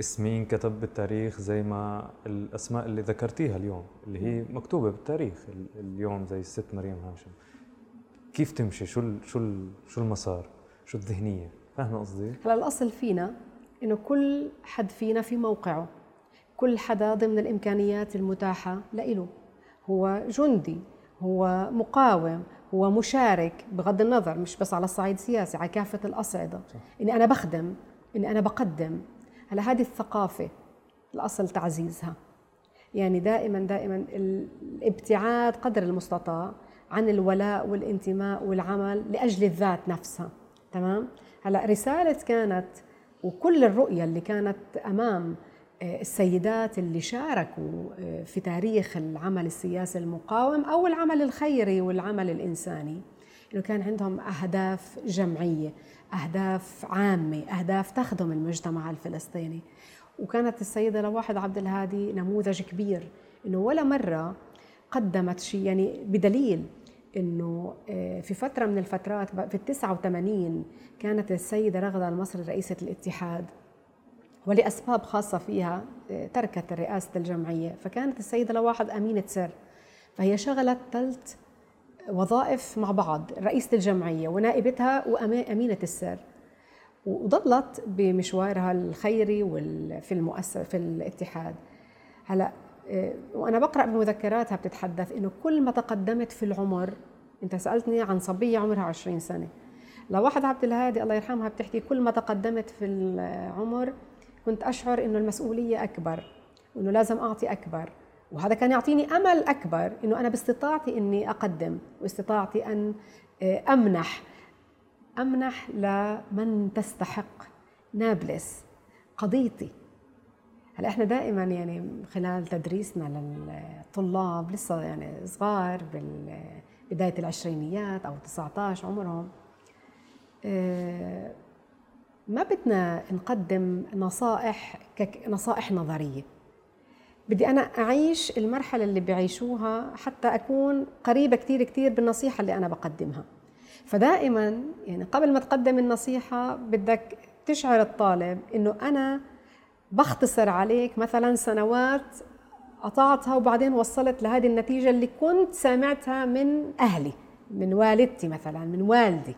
اسمي ينكتب بالتاريخ زي ما الأسماء اللي ذكرتيها اليوم اللي هي مكتوبة بالتاريخ اليوم زي الست مريم هاشم. كيف تمشي؟ شو ال شو ال شو المسار؟ شو الذهنية؟ فاهمة قصدي؟ هلا الأصل فينا إنه كل حد فينا في موقعه. كل حدا ضمن الإمكانيات المتاحة لإله. هو جندي هو مقاوم هو مشارك بغض النظر مش بس على الصعيد السياسي على كافة الأصعدة. صح. إني أنا بخدم إني أنا بقدم. هلا هذه الثقافة الأصل تعزيزها. يعني دائما دائما الابتعاد قدر المستطاع عن الولاء والانتماء والعمل لأجل الذات نفسها. تمام؟ هلأ رسالة كانت وكل الرؤية اللي كانت أمام آه، السيدات اللي شاركوا آه، في تاريخ العمل السياسي المقاوم أو العمل الخيري والعمل الإنساني. إنه كان عندهم أهداف جمعية. أهداف عامة أهداف تخدم المجتمع الفلسطيني. وكانت السيدة لواحد عبد الهادي نموذج كبير إنه ولا مرة قدمت شيء يعني بدليل إنه آه، في فترة من الفترات في ال 89 كانت السيدة رغدة المصري رئيسة الاتحاد. ولأسباب خاصة فيها آه، تركت رئاسة الجمعية. فكانت السيدة لواحد أمينة سر. فهي شغلت ثلاث وظائف مع بعض رئيسة الجمعية ونائبتها وأمينة السر. وضلت بمشوارها الخيري في المؤسسة في الاتحاد. هلا آه، وأنا بقرأ بمذكراتها بتتحدث إنه كل ما تقدمت في العمر أنت سألتني عن صبية عمرها 20 سنة. لواحد عبد الهادي الله يرحمها بتحكي كل ما تقدمت في العمر كنت أشعر إنه المسؤولية أكبر وإنه لازم أعطي أكبر. وهذا كان يعطيني أمل أكبر إنه أنا باستطاعتي إني أقدم واستطاعتي أن آه، أمنح أمنح لمن تستحق نابلس قضيتي. هلا إحنا دائما يعني خلال تدريسنا للطلاب لسه يعني صغار بداية العشرينيات أو 19 عمرهم آه، ما بدنا نقدم نصائح كنصائح نظرية. بدي أنا أعيش المرحلة اللي بيعيشوها حتى أكون قريبة كثير كثير بالنصيحة اللي أنا بقدمها. فدائما يعني قبل ما تقدم النصيحة بدك تشعر الطالب إنه أنا بختصر عليك مثلا سنوات قطعتها وبعدين وصلت لهذه النتيجة اللي كنت سامعتها من أهلي من والدتي مثلا من والدي.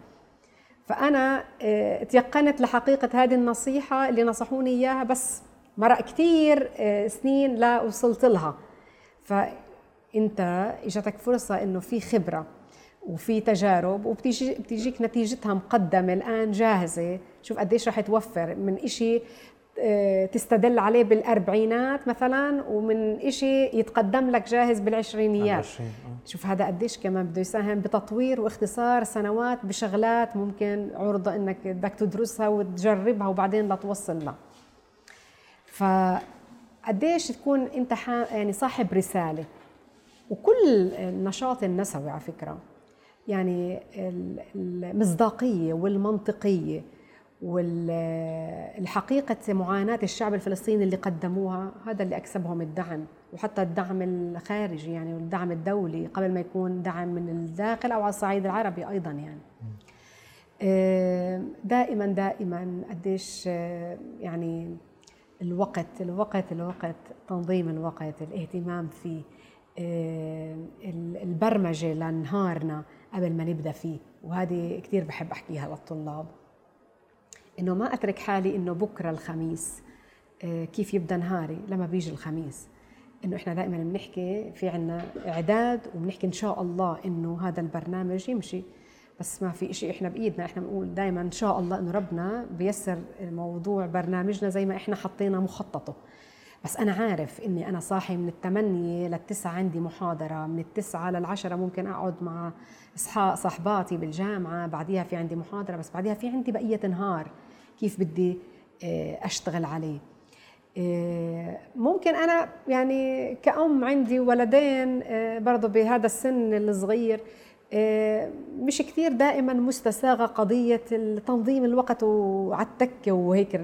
فأنا آه، تيقنت لحقيقة هذه النصيحة اللي نصحوني إياها بس مرق كثير آه، سنين لا وصلت لها. فأنت إجتك فرصة إنه في خبرة وفي تجارب وبتيجي بتيجيك نتيجتها مقدمة الآن جاهزة. شوف قديش رح توفر. من إشي آه، تستدل عليه بالأربعينات مثلا ومن إشي يتقدم لك جاهز بالعشرينيات. آه. شوف هذا قديش كمان بده يساهم بتطوير واختصار سنوات بشغلات ممكن عرضة إنك بدك تدرسها وتجربها وبعدين لا توصل لها فقديش تكون انت يعني صاحب رسالة. وكل النشاط النسوي على فكرة يعني المصداقية والمنطقية والحقيقة معاناة الشعب الفلسطيني اللي قدموها هذا اللي أكسبهم الدعم. وحتى الدعم الخارجي يعني والدعم الدولي قبل ما يكون دعم من الداخل أو على الصعيد العربي أيضا يعني. دائما دائما قديش يعني الوقت الوقت الوقت تنظيم الوقت الاهتمام فيه البرمجة لنهارنا قبل ما نبدأ فيه. وهذه كثير بحب أحكيها للطلاب. إنه ما أترك حالي إنه بكرة الخميس آه، كيف يبدأ نهاري؟ لما بيجي الخميس. إنه إحنا دائما بنحكي في عنا إعداد وبنحكي إن شاء الله إنه هذا البرنامج يمشي. بس ما في شيء إحنا بإيدنا إحنا بنقول دائما إن شاء الله إنه ربنا بيسر موضوع برنامجنا زي ما إحنا حطينا مخططه. بس أنا عارف إني أنا صاحي من الثمانية للتسعة عندي محاضرة من التسعة للعشرة ممكن أقعد مع صحباتي بالجامعة بعديها في عندي محاضرة بس بعديها في عندي بقية نهار كيف بدي آه، أشتغل عليه. آه، ممكن أنا يعني كأم عندي ولدين آه، برضه بهذا السن الصغير مش كثير دائما مستساغة قضية تنظيم الوقت وعلى التكه وهيك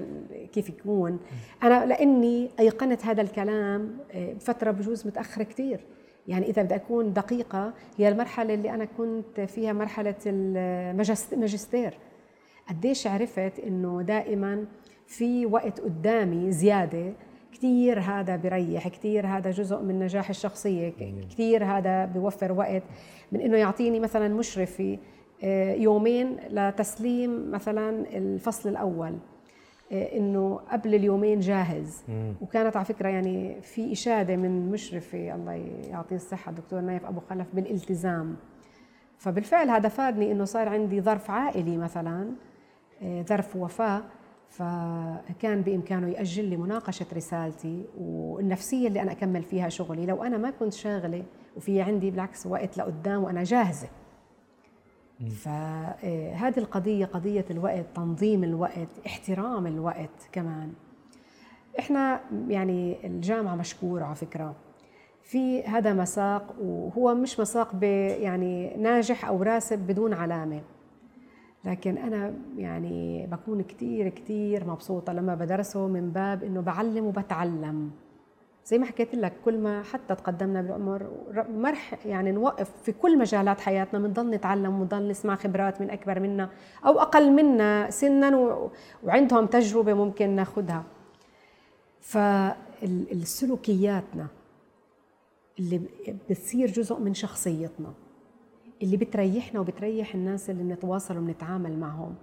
كيف يكون. أنا لأني أيقنت هذا الكلام بفترة بجوز متأخرة كثير يعني إذا بدي أكون دقيقة هي المرحلة اللي أنا كنت فيها مرحلة الماجستير قديش عرفت إنه دائما في وقت قدامي زيادة كثير هذا بريح كثير هذا جزء من نجاح الشخصية كثير هذا بيوفر وقت. من إنه يعطيني مثلا مشرفي آه، يومين لتسليم مثلا الفصل الأول آه، إنه قبل اليومين جاهز. وكانت على فكرة يعني في إشادة من مشرفي الله يعطيه الصحة الدكتور نايف أبو خلف بالالتزام. فبالفعل هذا فادني إنه صار عندي ظرف عائلي مثلا ظرف وفاة. فكان بإمكانه يأجل لي مناقشة رسالتي والنفسية اللي أنا أكمل فيها شغلي. لو أنا ما كنت شاغلة وفي عندي بالعكس وقت لقدام وأنا جاهزة. فهذه القضية قضية الوقت تنظيم الوقت احترام الوقت كمان. إحنا يعني الجامعة مشكورة على فكرة. في هذا مساق وهو مش مساق يعني ناجح أو راسب بدون علامة. لكن أنا يعني بكون كثير كثير مبسوطة لما بدرسه من باب إنه بعلم وبتعلم. زي ما حكيت لك كل ما حتى تقدمنا بالعمر مرح يعني نوقف في كل مجالات حياتنا بنضل نتعلم ونضل نسمع خبرات من أكبر منا أو أقل منا سنا وعندهم تجربة ممكن ناخذها فالسلوكياتنا اللي بتصير جزء من شخصيتنا اللي بتريحنا وبتريح الناس اللي بنتواصل وبنتعامل معهم.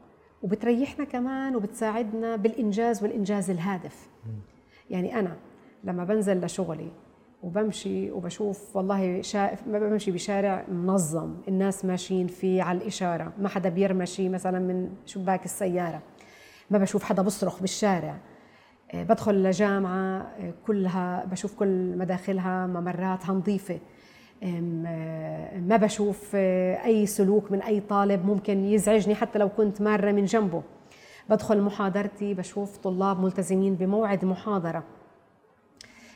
وبتريحنا كمان وبتساعدنا بالإنجاز والإنجاز الهادف. يعني أنا لما بنزل لشغلي وبمشي وبشوف والله ما بمشي بشارع منظم الناس ماشيين فيه على الإشارة ما حدا بيرمشي مثلا من شباك السيارة. ما بشوف حدا بصرخ بالشارع. آه، بدخل لجامعة آه، كلها بشوف كل مداخلها ممراتها نظيفة. ما بشوف آه، أي سلوك من أي طالب ممكن يزعجني حتى لو كنت مارة من جنبه. بدخل محاضرتي بشوف طلاب ملتزمين بموعد محاضرة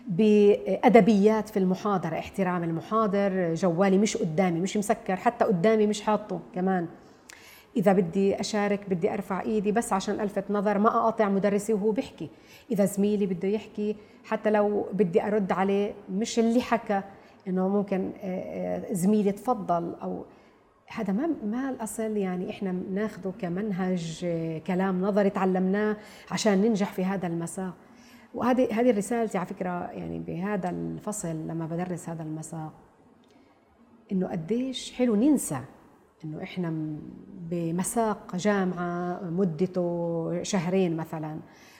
بأدبيات في المحاضرة احترام المحاضر جوالي مش قدامي مش مسكر حتى قدامي مش حاطه كمان. إذا بدي أشارك بدي أرفع إيدي بس عشان ألفت نظر ما أقاطع مدرسي وهو بيحكي. إذا زميلي بده يحكي حتى لو بدي أرد عليه مش اللي حكى إنه ممكن آه، آه، زميلي تفضل أو هذا ما ما الأصل؟ يعني إحنا ناخذه كمنهج آه، كلام نظري تعلمناه عشان ننجح في هذا المسار. وهذه هذه رسالتي على فكرة يعني بهذا الفصل لما بدرس هذا المساق إنه قديش حلو ننسى إنه إحنا بمساق جامعة مدته شهرين مثلا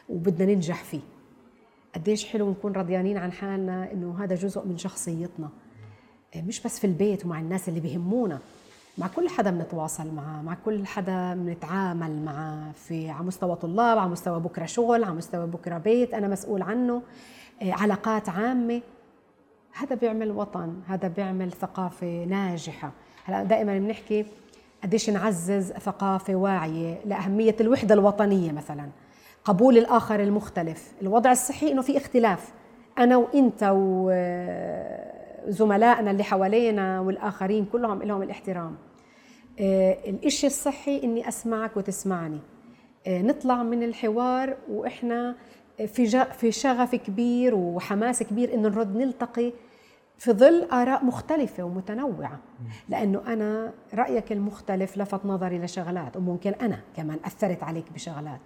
وبدنا ننجح فيه. قديش حلو نكون رضيانين عن حالنا إنه هذا جزء من شخصيتنا. مش بس في البيت ومع الناس اللي بيهمونا مع كل حدا بنتواصل معه مع كل حدا بنتعامل معه. في على مستوى طلاب على مستوى بكرة شغل على مستوى بكرة بيت أنا مسؤول عنه. آه، علاقات عامة. هذا بيعمل وطن هذا بيعمل ثقافة ناجحة. هلا دائما بنحكي قديش نعزز ثقافة واعية لأهمية الوحدة الوطنية مثلا. قبول الآخر المختلف. الوضع الصحي إنه في اختلاف. أنا وإنت وزملائنا اللي حوالينا والآخرين كلهم لهم الاحترام. آه، الإشي الصحي إني أسمعك وتسمعني. آه، نطلع من الحوار وإحنا في في شغف كبير وحماس كبير إنه نرد نلتقي في ظل آراء مختلفة ومتنوعة. لأنه أنا رأيك المختلف لفت نظري لشغلات وممكن أنا كمان أثرت عليك بشغلات.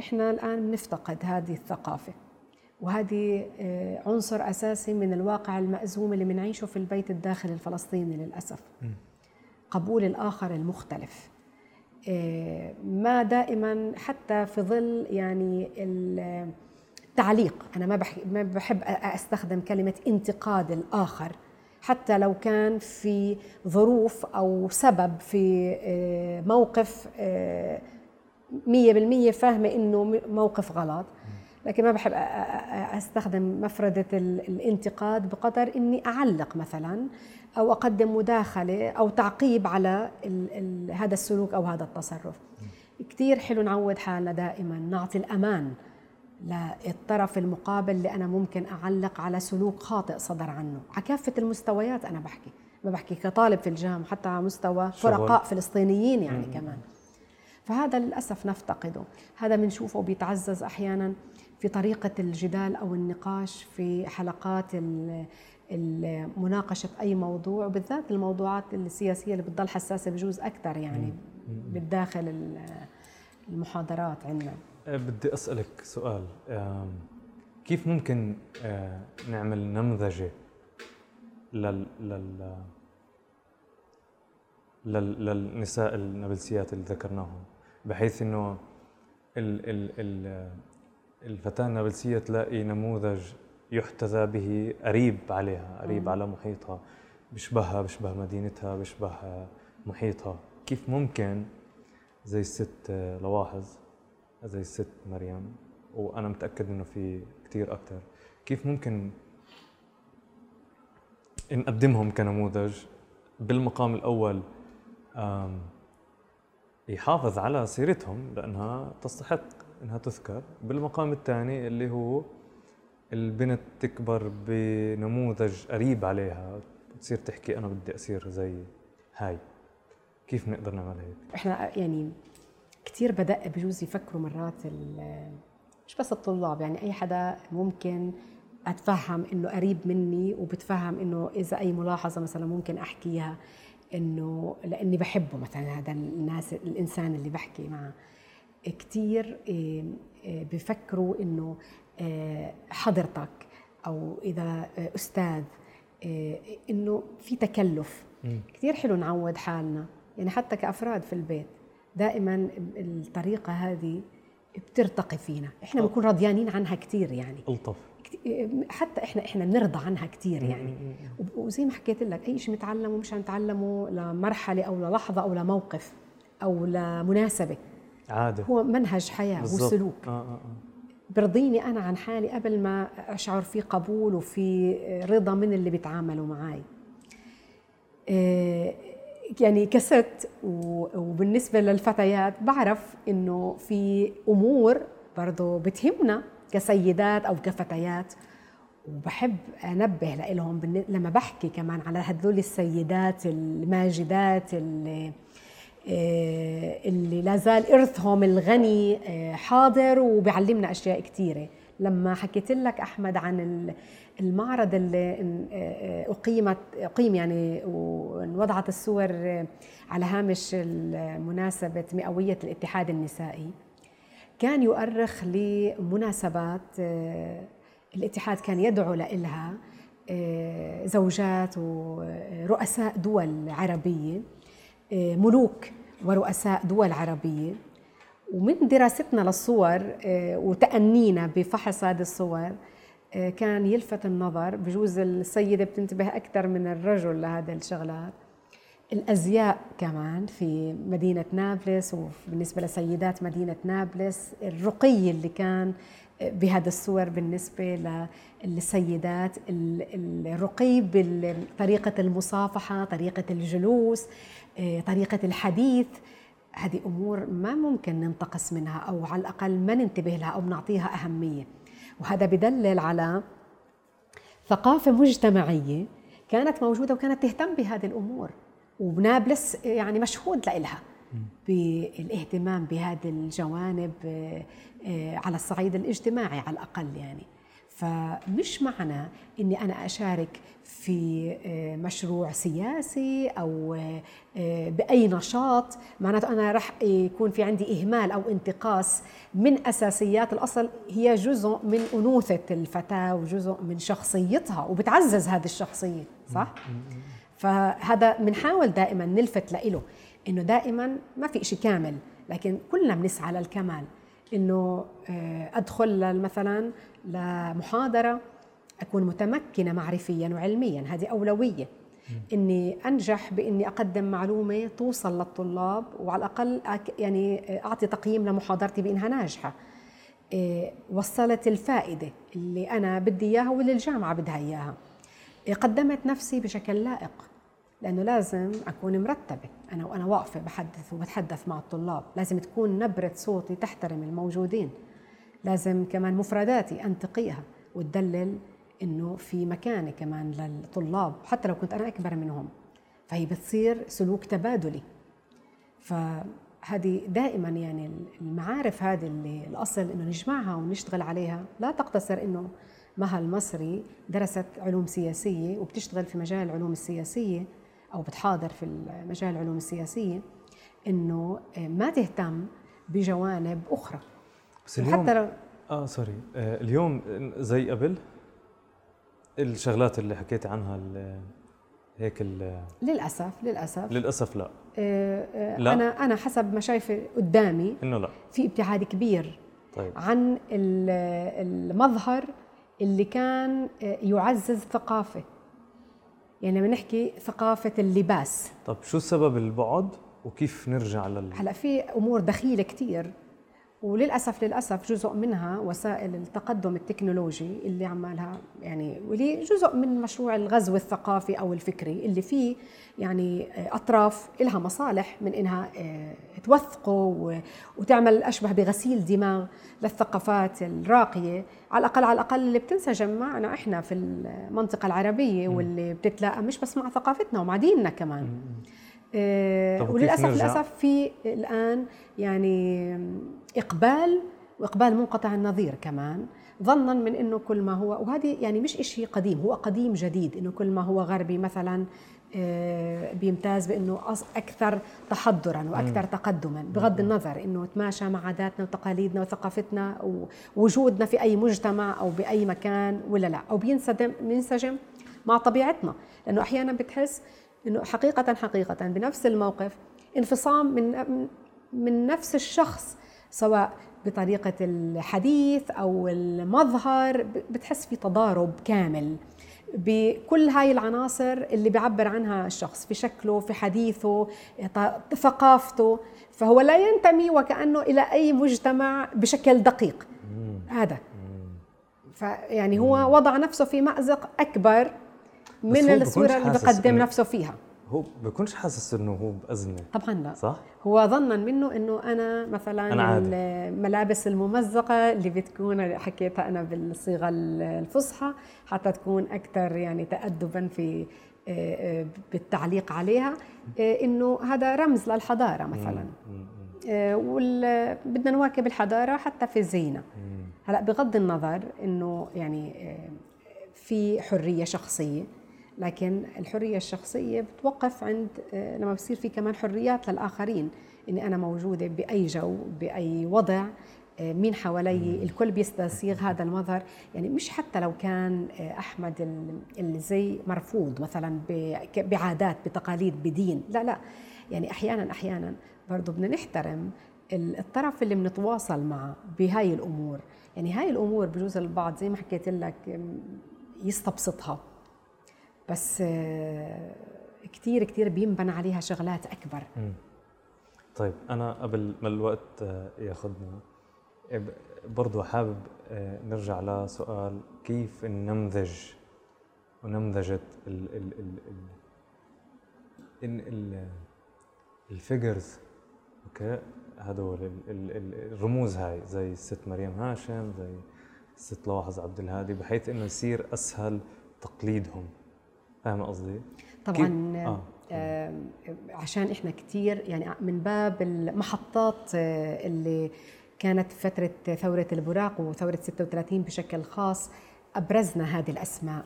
إحنا الآن بنفتقد هذه الثقافة. وهذه آه، عنصر أساسي من الواقع المأزوم اللي بنعيشه في البيت الداخلي الفلسطيني للأسف. قبول الآخر المختلف. آه، ما دائما حتى في ظل يعني التعليق أنا ما ما بحب أستخدم كلمة انتقاد الآخر. حتى لو كان في ظروف أو سبب في آه، موقف مية بالمية فاهمة إنه موقف غلط. لكن ما بحب أستخدم مفردة الانتقاد بقدر إني أعلق مثلا أو أقدم مداخلة أو تعقيب على ال ال هذا السلوك أو هذا التصرف. كثير حلو نعود حالنا دائما نعطي الأمان للطرف المقابل اللي أنا ممكن أعلق على سلوك خاطئ صدر عنه. على كافة المستويات أنا بحكي. ما بحكي كطالب في الجامعة حتى على مستوى فرقاء فلسطينيين يعني كمان. فهذا للأسف نفتقده. هذا بنشوفه بيتعزز أحيانا في طريقة الجدال أو النقاش في حلقات مناقشه أي موضوع وبالذات الموضوعات السياسية اللي بتضل حساسة بجوز أكثر يعني بالداخل المحاضرات عندنا. أه، بدي أسألك سؤال. كيف ممكن أه، نعمل نمذجة لل لل للنساء النابلسيات اللي ذكرناهم؟ بحيث إنه ال ال ال الفتاة النابلسية تلاقي نموذج يحتذى به قريب عليها قريب على محيطها بيشبهها بيشبه مدينتها بيشبه محيطها. كيف ممكن؟ زي الست لواحظ زي الست مريم وأنا متأكد إنه في كثير أكثر كيف ممكن نقدمهم كنموذج؟ بالمقام الأول يحافظ على سيرتهم لأنها تستحق إنها تذكر بالمقام الثاني اللي هو البنت تكبر بنموذج قريب عليها بتصير تحكي أنا بدي أصير زي هاي. كيف نقدر نعمل هيك؟ إحنا يعني كثير بدأ بجوز يفكروا مرات مش بس الطلاب يعني أي حدا ممكن أتفهم إنه قريب مني وبتفهم إنه إذا أي ملاحظة مثلا ممكن أحكيها. إنه لأني بحبه مثلا هذا الناس الإنسان اللي بحكي معه. كثير إيه، إيه، بفكروا إنه إيه، حضرتك أو إذا أستاذ إنه في تكلف. كثير حلو نعود حالنا. يعني حتى كأفراد في البيت دائما الطريقة هذه بترتقي فينا. إحنا بنكون راضيانين عنها كثير يعني. ألطف. حتى إحنا إحنا بنرضى عنها كثير يعني. وزي ما حكيت لك أي شيء متعلمه مش نتعلمه لمرحلة أو للحظة أو لموقف أو لمناسبة عادة. هو منهج حياة بالزبط. وسلوك. آه آه آه. برضيني أنا عن حالي قبل ما أشعر في قبول وفي رضا من اللي بيتعاملوا معي آه يعني كست وبالنسبة للفتيات بعرف إنه في أمور برضو بتهمنا كسيدات أو كفتيات. وبحب أنبه لهم لما بحكي كمان على هذول السيدات الماجدات اللي آه، اللي لا زال إرثهم الغني آه، حاضر وبيعلمنا أشياء كثيرة لما حكيت لك أحمد عن المعرض اللي آه، أقيمت أقيم يعني ووضعت الصور على هامش مناسبة مئوية الاتحاد النسائي. كان يؤرخ لمناسبات آه، الاتحاد كان يدعو لها آه، زوجات ورؤساء دول عربية آه، ملوك ورؤساء دول عربية. ومن دراستنا للصور وتأنينا بفحص هذه الصور كان يلفت النظر بجوز السيدة بتنتبه أكثر من الرجل لهذه الشغلات. الأزياء كمان في مدينة نابلس وبالنسبة لسيدات مدينة نابلس الرقي اللي كان بهذا الصور بالنسبة للسيدات الرقي بطريقه المصافحة طريقة الجلوس طريقة الحديث. هذه أمور ما ممكن ننتقص منها أو على الأقل ما ننتبه لها أو نعطيها أهمية. وهذا بدلل على ثقافة مجتمعية كانت موجودة وكانت تهتم بهذه الأمور. ونابلس يعني مشهود لإلها. بالاهتمام بهذه الجوانب آه، آه، على الصعيد الاجتماعي على الأقل يعني. فمش معنى إني أنا أشارك في آه، مشروع سياسي أو بأي نشاط. معناته أنا رح يكون في عندي إهمال أو انتقاص من أساسيات الأصل. هي جزء من أنوثة الفتاة وجزء من شخصيتها وبتعزز هذه الشخصية صح؟ فهذا بنحاول دائما نلفت له إنه دائما ما في شيء كامل لكن كلنا بنسعى للكمال. إنه آه، أدخل مثلا لمحاضرة أكون متمكنة معرفيا وعلميا هذه أولوية. إني أنجح بإني أقدم معلومة توصل للطلاب وعلى الأقل يعني أعطي تقييم لمحاضرتي بإنها ناجحة. آه، وصلت الفائدة اللي أنا بدي إياها واللي الجامعة بدها إياها. قدمت نفسي بشكل لائق لأنه لازم أكون مرتبة. أنا وأنا واقفة بحدث وبتحدث مع الطلاب. لازم تكون نبرة صوتي تحترم الموجودين. لازم كمان مفرداتي انتقيها وتدلل إنه في مكانة كمان للطلاب حتى لو كنت أنا أكبر منهم. فهي بتصير سلوك تبادلي. فهذه دائما يعني المعارف هذه اللي الأصل إنه نجمعها ونشتغل عليها. لا تقتصر إنه مها المصري درست علوم سياسية وبتشتغل في مجال العلوم السياسية أو بتحاضر في مجال العلوم السياسية إنه ما تهتم بجوانب أخرى. بس اليوم حتى لو آه سوري آه اليوم زي قبل الشغلات اللي حكيت عنها هيك للأسف للأسف. للأسف لا. آه آه لا. أنا أنا حسب ما شايفة قدامي إنه لا. في ابتعاد كبير طيب. عن المظهر اللي كان آه، يعزز ثقافة. يعني لما نحكي ثقافة اللباس. طب شو سبب البعد وكيف نرجع لل هلأ في أمور دخيلة كثير وللاسف للأسف جزء منها وسائل التقدم التكنولوجي اللي عمالها يعني واللي جزء من مشروع الغزو الثقافي أو الفكري اللي فيه يعني أطراف لها مصالح من إنها آه، توثقه وتعمل أشبه بغسيل دماغ للثقافات الراقية. على الاقل على الأقل اللي بتنسجم معنا إحنا في المنطقة العربية واللي بتتلاقى مش بس مع ثقافتنا ومع ديننا كمان. آه وللاسف للأسف في الآن يعني إقبال وإقبال منقطع النظير كمان ظنا من إنه كل ما هو وهذه يعني مش شيء قديم هو قديم جديد إنه كل ما هو غربي مثلا آه، بيمتاز بإنه أكثر تحضرا وأكثر تقدما بغض النظر إنه تماشى مع عاداتنا وتقاليدنا وثقافتنا ووجودنا في أي مجتمع أو بأي مكان ولا لا أو بينسجم بينسجم مع طبيعتنا لأنه أحيانا بتحس إنه حقيقة حقيقة بنفس الموقف انفصام من من نفس الشخص سواء بطريقة الحديث أو المظهر بتحس في تضارب كامل. بكل هاي العناصر اللي بيعبر عنها الشخص في شكله في حديثه ثقافته. فهو لا ينتمي وكأنه إلى أي مجتمع بشكل دقيق. هذا. فيعني هو وضع نفسه في مأزق أكبر من الصورة اللي بقدم نفسه فيها. هو بكونش حاسس إنه هو بأزمة طبعا لا. صح؟ هو ظنا منه إنه أنا مثلا أنا الملابس الممزقة اللي بتكون حكيتها أنا بالصيغة الفصحى حتى تكون أكثر يعني تأدبا في آه، آه، بالتعليق عليها. آه، إنه هذا رمز للحضارة مثلا. بدنا نواكب الحضارة حتى في الزينة هلأ بغض النظر إنه يعني في حرية شخصية. لكن الحرية الشخصية بتوقف عند آه، لما بصير في كمان حريات للآخرين إني أنا موجودة بأي جو بأي وضع آه، مين حوالي الكل بيستسيغ هذا المظهر. يعني مش حتى لو كان آه، أحمد الزي مرفوض مثلا بعادات بتقاليد بدين. لا لا. يعني أحيانا أحيانا برضه بدنا نحترم الطرف اللي بنتواصل معه بهاي الأمور. يعني هاي الأمور بجوز البعض زي ما حكيت لك يستبسطها. بس آه، كثير كثير بينبنى عليها شغلات أكبر. طيب أنا قبل ما الوقت ياخذنا برضو حابب آه، نرجع لسؤال كيف النمذج ونمذجة ال ال ال ال ال ال figures okay؟ هدول الرموز هاي زي الست مريم هاشم زي الست لواحظ عبد الهادي بحيث إنه يصير أسهل تقليدهم. فاهم قصدي؟ طبعا آه. آه عشان إحنا كثير يعني من باب المحطات آه، اللي كانت فترة ثورة البراق وثورة 36 بشكل خاص أبرزنا هذه الأسماء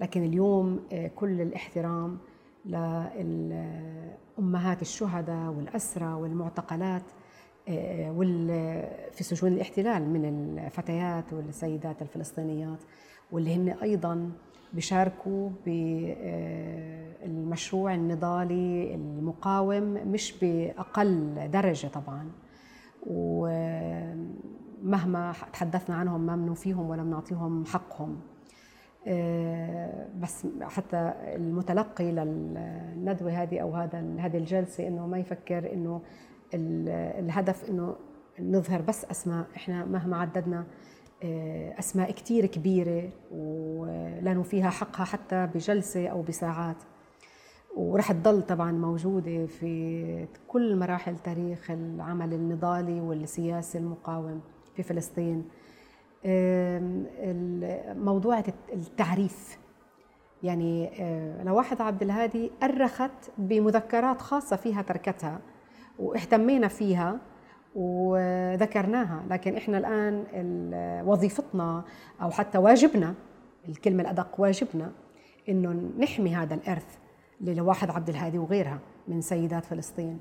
لكن اليوم آه، كل الاحترام لأمهات الشهداء والأسرى والمعتقلات آه، في سجون الاحتلال من الفتيات والسيدات الفلسطينيات واللي هن أيضا بيشاركوا بالمشروع النضالي المقاوم مش بأقل درجة طبعاً. ومهما تحدثنا عنهم ما بنوفيهم ولا بنعطيهم حقهم. آه، بس حتى المتلقي للندوة هذه أو هذا هذه الجلسة إنه ما يفكر إنه الهدف إنه نظهر بس أسماء. إحنا مهما عددنا آه، أسماء كثير كبيرة ولا نوفيها حقها حتى بجلسة أو بساعات. ورح تضل طبعا موجودة في كل مراحل تاريخ العمل النضالي والسياسي المقاوم في فلسطين. موضوع التعريف. يعني آه، لواحد عبد الهادي أرخت بمذكرات خاصة فيها تركتها واهتمينا فيها وذكرناها لكن إحنا الآن وظيفتنا أو حتى واجبنا الكلمة الأدق واجبنا إنه نحمي هذا الإرث لواحد عبد الهادي وغيرها من سيدات فلسطين.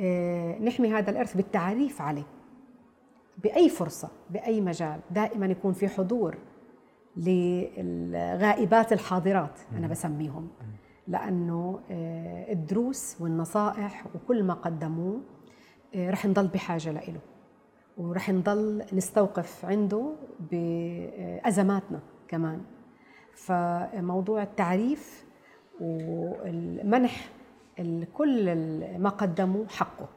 آه، نحمي هذا الإرث بالتعريف عليه بأي فرصة بأي مجال دائما يكون في حضور للغائبات الحاضرات أنا بسميهم. لأنه آه، الدروس والنصائح وكل ما قدموه رح نضل بحاجة له ورح نضل نستوقف عنده بأزماتنا كمان. فموضوع التعريف والمنح كل ما قدموا حقه.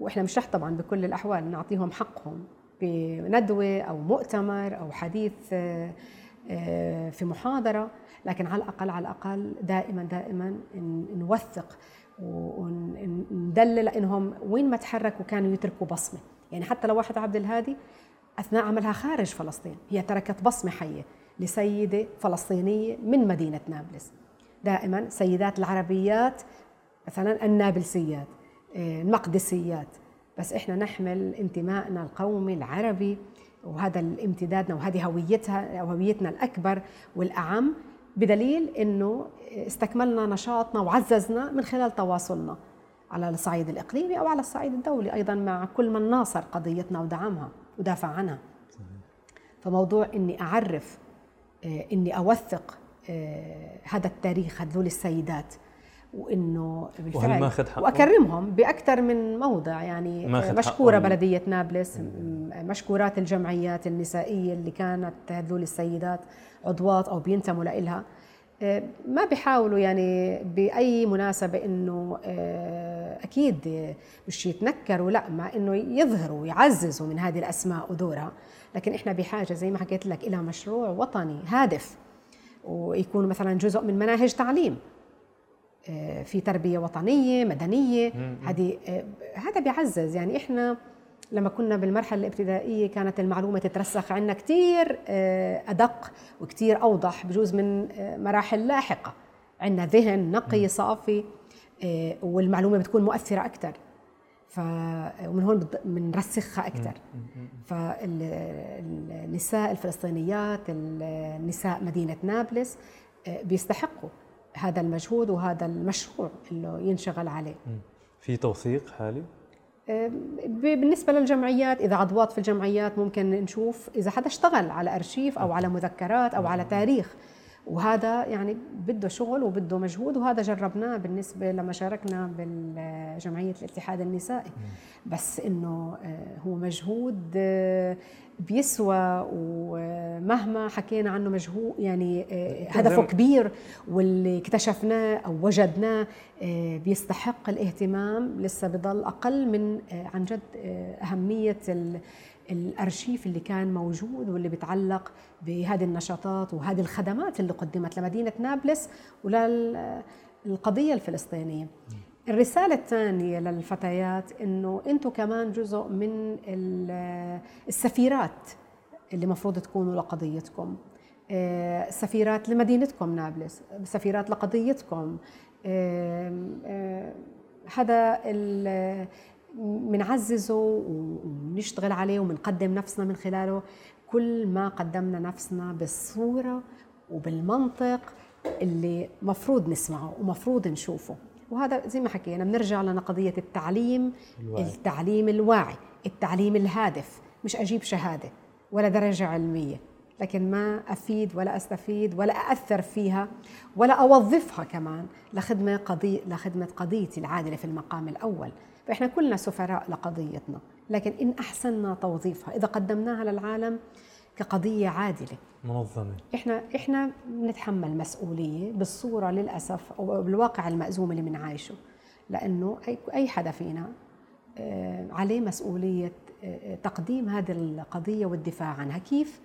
وإحنا مش رح طبعا بكل الأحوال نعطيهم حقهم بندوة أو مؤتمر أو حديث آه، آه، في محاضرة. لكن على الأقل على الأقل دائما دائما نوثق وندلل انهم وين ما تحركوا كانوا يتركوا بصمه يعني حتى لو واحد عبد الهادي اثناء عملها خارج فلسطين هي تركت بصمه حيه لسيده فلسطينيه من مدينه نابلس دائما سيدات العربيات مثلا النابلسيات المقدسيات بس إحنا نحمل انتمائنا القومي العربي وهذا امتدادنا وهذه هويتها هويتنا الاكبر والاعم بدليل إنه استكملنا نشاطنا وعززنا من خلال تواصلنا على الصعيد الإقليمي أو على الصعيد الدولي أيضا مع كل من ناصر قضيتنا ودعمها ودافع عنها. فموضوع إني أعرف آه، إني أوثق آه، هذا التاريخ هذول السيدات وإنه بالفعل ماخذ حقه وأكرمهم بأكثر من موضع يعني مشكورة بلدية نابلس مشكورات الجمعيات النسائية اللي كانت هذول السيدات. عضوات أو بينتموا لها آه، ما بيحاولوا يعني بأي مناسبة إنه آه، أكيد مش يتنكروا لا مع إنه يظهروا ويعززوا من هذه الأسماء ودورها. لكن إحنا بحاجة زي ما حكيت لك إلى مشروع وطني هادف ويكون مثلا جزء من مناهج تعليم آه، في تربية وطنية مدنية. هذه هذا بيعزز. يعني إحنا لما كنا بالمرحلة الابتدائية كانت المعلومة تترسخ عندنا كثير آه، أدق وكثير أوضح بجوز من مراحل لاحقة. عندنا ذهن نقي صافي والمعلومة بتكون مؤثرة أكثر ف ومن هون بنرسخها أكثر فالنساء الفلسطينيات النساء مدينة نابلس آه، بيستحقوا هذا المجهود وهذا المشروع اللي ينشغل عليه. في توثيق حالي؟ بالنسبة للجمعيات إذا عضوات في الجمعيات ممكن نشوف إذا حدا اشتغل على أرشيف أو على مذكرات أو على تاريخ. وهذا يعني بده شغل وبده مجهود وهذا جربناه بالنسبة لما شاركنا بالجمعية الاتحاد النسائي. بس إنه آه، هو مجهود آه، بيسوى ومهما حكينا عنه مجهود يعني آه، هدفه كبير واللي اكتشفناه أو وجدناه بيستحق الاهتمام لسه بضل أقل من عن جد أهمية الأرشيف اللي كان موجود واللي بيتعلق بهذه النشاطات وهذه الخدمات اللي قدمت لمدينة نابلس وللقضيه الفلسطينية. الرسالة الثانية للفتيات إنه أنتم كمان جزء من السفيرات اللي مفروض تكونوا لقضيتكم. آه، سفيرات لمدينتكم نابلس، سفيرات لقضيتكم. هذا بنعززه ونشتغل عليه وبنقدم نفسنا من خلاله كل ما قدمنا نفسنا بالصورة وبالمنطق اللي مفروض نسمعه ومفروض نشوفه وهذا زي ما حكينا بنرجع لنا قضية التعليم الواعي. التعليم الواعي التعليم الهادف مش أجيب شهادة ولا درجة علمية لكن ما أفيد ولا أستفيد ولا أأثر فيها ولا أوظفها كمان لخدمة قضية لخدمة قضيتي العادلة في المقام الأول فإحنا كلنا سفراء لقضيتنا لكن إن أحسننا توظيفها إذا قدمناها للعالم كقضية عادلة. منظمة. إحنا إحنا بنتحمل مسؤولية بالصورة للأسف أو بالواقع المأزوم اللي بنعايشه لأنه أي أي حدا فينا آه، عليه مسؤولية آه، تقديم هذه القضية والدفاع عنها. كيف؟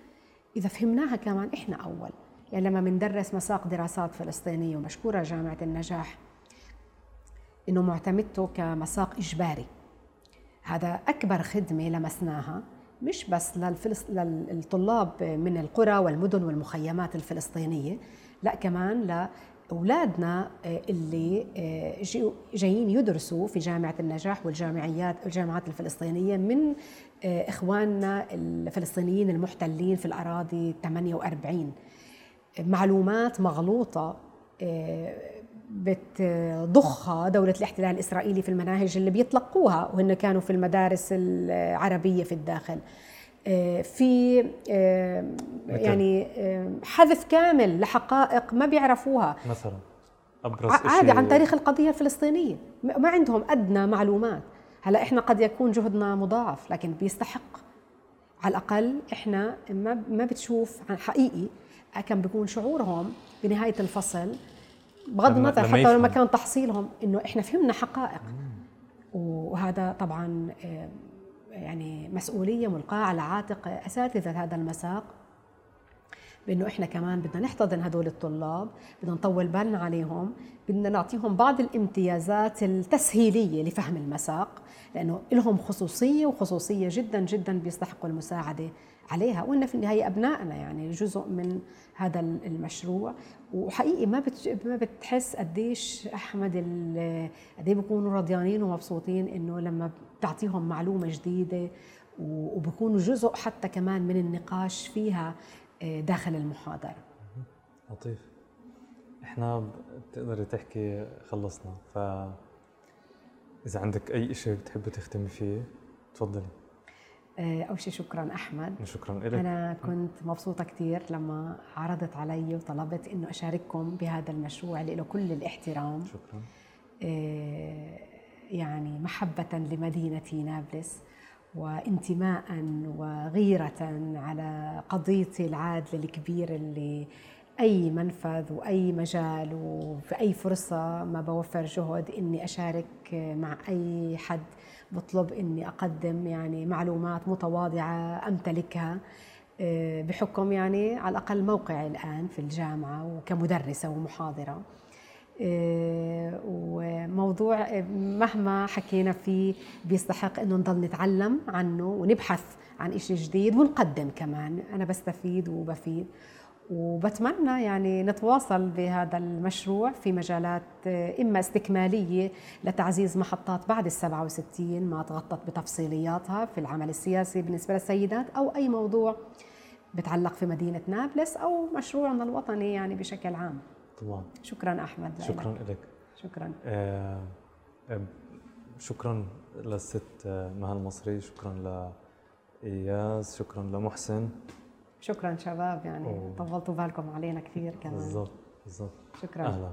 إذا فهمناها كمان إحنا أول. يعني لما بندرس مساق دراسات فلسطينية ومشكورة جامعة النجاح إنه معتمدته كمساق إجباري. هذا أكبر خدمة لمسناها. مش بس للفلس... للطلاب من القرى والمدن والمخيمات الفلسطينية لا كمان لأولادنا آه، اللي آه، جايين يدرسوا في جامعة النجاح والجامعيات الجامعات الفلسطينية من آه، إخواننا الفلسطينيين المحتلين في الأراضي 48 معلومات مغلوطة بتضخها دولة الاحتلال الإسرائيلي في المناهج اللي بيتلقوها وهن كانوا في المدارس العربية في الداخل. آه، في آه، يعني آه، حذف كامل لحقائق ما بيعرفوها. مثلا. عادي عن تاريخ القضية الفلسطينية. ما عندهم أدنى معلومات. هلا إحنا قد يكون جهدنا مضاعف لكن بيستحق. على الأقل إحنا ما ما بتشوف عن حقيقي كان بيكون شعورهم بنهاية الفصل بغض النظر حتى لما كان تحصيلهم إنه إحنا فهمنا حقائق. وهذا طبعا آه، يعني مسؤولية ملقاة على عاتق أساتذة هذا المساق بإنه إحنا كمان بدنا نحتضن هدول الطلاب بدنا نطول بالنا عليهم بدنا نعطيهم بعض الامتيازات التسهيلية لفهم المساق لأنه لهم خصوصية وخصوصية جدا جدا بيستحقوا المساعدة عليها. وإن في النهاية أبنائنا يعني جزء من هذا المشروع. وحقيقي ما ما بتحس قديش أحمد قد إيه بيكونوا رضيانين ومبسوطين إنه لما بتعطيهم معلومة جديدة وبكونوا جزء حتى كمان من النقاش فيها آه، داخل المحاضرة. لطيف. إحنا بتقدري تحكي خلصنا. ف إذا عندك أي شيء بتحبي تختمي فيه تفضلي. أول شيء شكرا أحمد. شكرا لك أنا كنت مبسوطة كثير لما عرضت علي وطلبت إنه أشارككم بهذا المشروع اللي له كل الاحترام. شكرا. آه، يعني محبة لمدينتي نابلس وانتماء وغيرة على قضيتي العادلة الكبيرة اللي أي منفذ وأي مجال وفي أي فرصة ما بوفر جهد إني أشارك مع أي حد بطلب إني أقدم يعني معلومات متواضعة أمتلكها آه، بحكم يعني على الأقل موقعي الآن في الجامعة وكمدرسة ومحاضرة. آه، وموضوع مهما حكينا فيه بيستحق إنه نضل نتعلم عنه ونبحث عن شيء جديد ونقدم كمان. أنا بستفيد وبفيد. وبتمنى يعني نتواصل بهذا المشروع في مجالات إما استكمالية لتعزيز محطات بعد ال 67 ما تغطت بتفصيلياتها في العمل السياسي بالنسبة للسيدات أو أي موضوع بتعلق في مدينة نابلس أو مشروعنا الوطني يعني بشكل عام. طبعا شكرا أحمد. شكرا لك شكرا. آه شكرا للست مها المصري شكرا لإياس شكرا لمحسن. شكرا شباب يعني طولتوا بالكم علينا كثير كمان. بالضبط بالضبط. شكرا. أهلا.